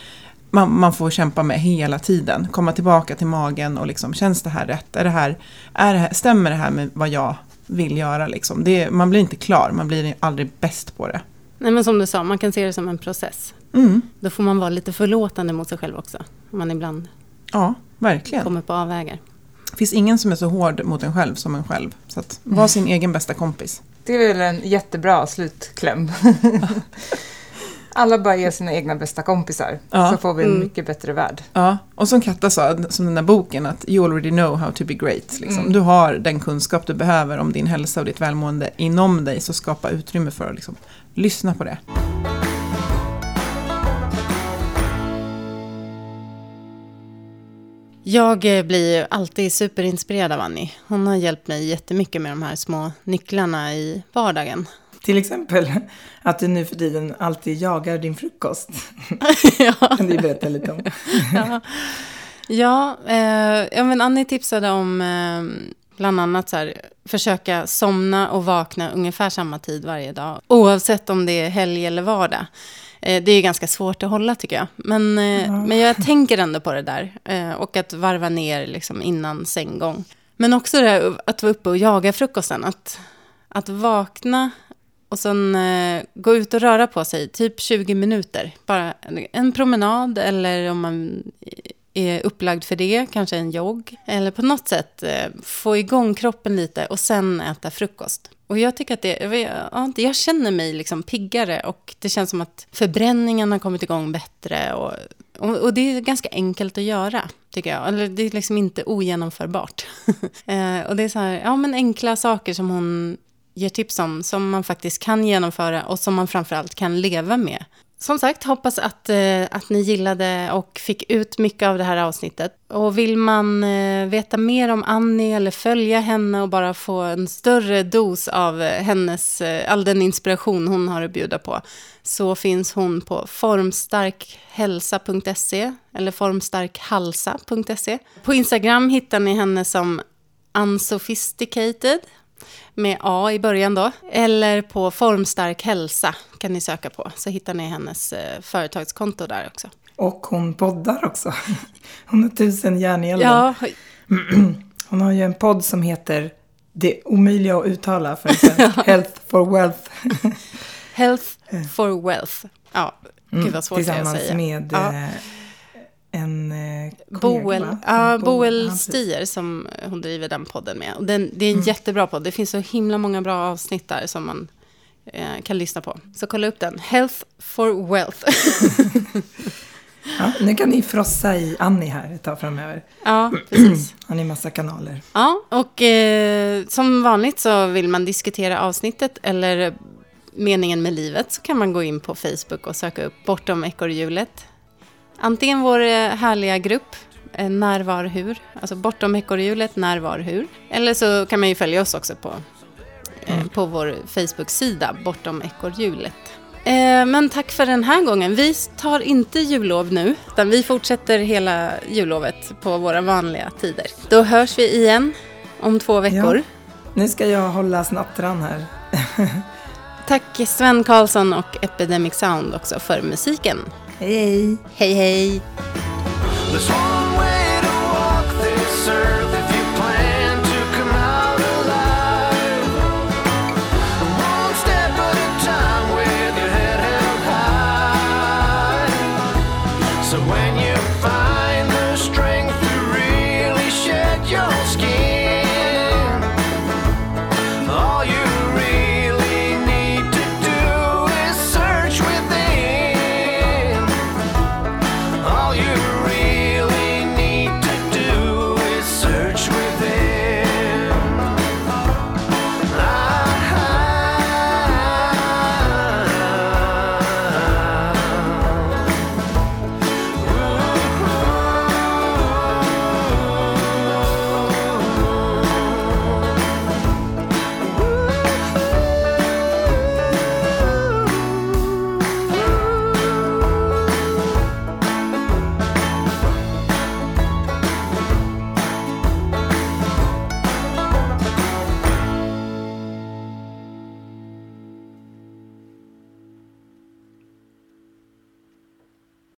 man, man får kämpa med hela tiden. Komma tillbaka till magen och liksom, känns det här rätt? Är det här, är det här, stämmer det här med vad jag vill göra? Liksom? Det, man blir inte klar, man blir aldrig bäst på det. Nej men som du sa, man kan se det som en process. Mm. Då får man vara lite förlåtande mot sig själv också. Om man ibland ja, verkligen. kommer på avvägar. Det finns ingen som är så hård mot en själv som en själv. Så att var sin egen bästa kompis. Det är väl en jättebra slutkläm. Alla bara är sina egna bästa kompisar. Ja. Så får vi en mm. mycket bättre värld. Ja, och som Katta sa, som den där boken, att you already know how to be great. Liksom. Mm. Du har den kunskap du behöver om din hälsa och ditt välmående inom dig, så skapa utrymme för att liksom, lyssna på det. Jag eh, blir alltid superinspirerad av Annie. Hon har hjälpt mig jättemycket med de här små nycklarna i vardagen. Till exempel att du nu för tiden alltid jagar din frukost. ja. Kan du berätta lite om? ja, ja, eh, ja men Annie tipsade om eh, bland annat så här, försöka somna och vakna ungefär samma tid varje dag. Oavsett om det är helg eller vardag. Eh, det är ganska svårt att hålla tycker jag. Men, ja. men jag tänker ändå på det där. Eh, och att varva ner liksom innan sänggång. Men också det här att vara uppe och jaga frukosten. Att, att vakna och sen gå ut och röra på sig, typ 20 minuter. Bara en promenad eller om man är upplagd för det, kanske en jogg. Eller på något sätt eh, få igång kroppen lite och sen äta frukost. Och jag tycker att det, ja, jag känner mig liksom piggare och det känns som att förbränningen har kommit igång bättre. Och, och, och det är ganska enkelt att göra, tycker jag. Eller det är liksom inte ogenomförbart. Eh, och det är så här, ja men enkla saker som hon ger tips om, som man faktiskt kan genomföra och som man framförallt kan leva med. Som sagt, hoppas att, eh, att ni gillade och fick ut mycket av det här avsnittet. Och vill man eh, veta mer om Annie eller följa henne och bara få en större dos av eh, hennes, all den inspiration hon har att bjuda på, så finns hon på formstarkhälsa.se eller formstarkhalsa.se. På Instagram hittar ni henne som unsophisticated med A i början då. Eller på Formstark hälsa kan ni söka på, så hittar ni hennes eh, företagskonto där också. Och hon poddar också. Hon har tusen järn i elden. Ja. Hon har ju en podd som heter Det omöjliga att uttala för svensk. Health for Wealth. Health for wealth. Ja, gud vad svårt det är att Tillsammans säga. med Ja. En eh, kollega, Boel, va? ja, Bo- Boel. Stier som hon driver den podden med. Och den, det är Mm. en jättebra podd. Det finns så himla många bra avsnitt där som man eh, kan lyssna på. Så kolla upp den. Health for wealth. Ja, nu kan ni frossa i Annie här ett tag framöver. ja, precis. Har ni massa kanaler. Ja, och eh, som vanligt så vill man diskutera avsnittet eller meningen med livet så kan man gå in på Facebook och söka upp Bortom ekorrhjulet. Antingen vår eh, härliga grupp eh, När, var, hur, alltså Bortom ekorrhjulet När, var, hur. Eller så kan man ju följa oss också på, eh, på vår Facebook-sida Bortom ekorrhjulet. Eh, men tack för den här gången. Vi tar inte jullov nu, utan vi fortsätter hela jullovet på våra vanliga tider. Då hörs vi igen om två veckor. Ja. Nu ska jag hålla snattran här. Tack Sven Karlsson och Epidemic Sound också för musiken. Hej hej! Hej hej!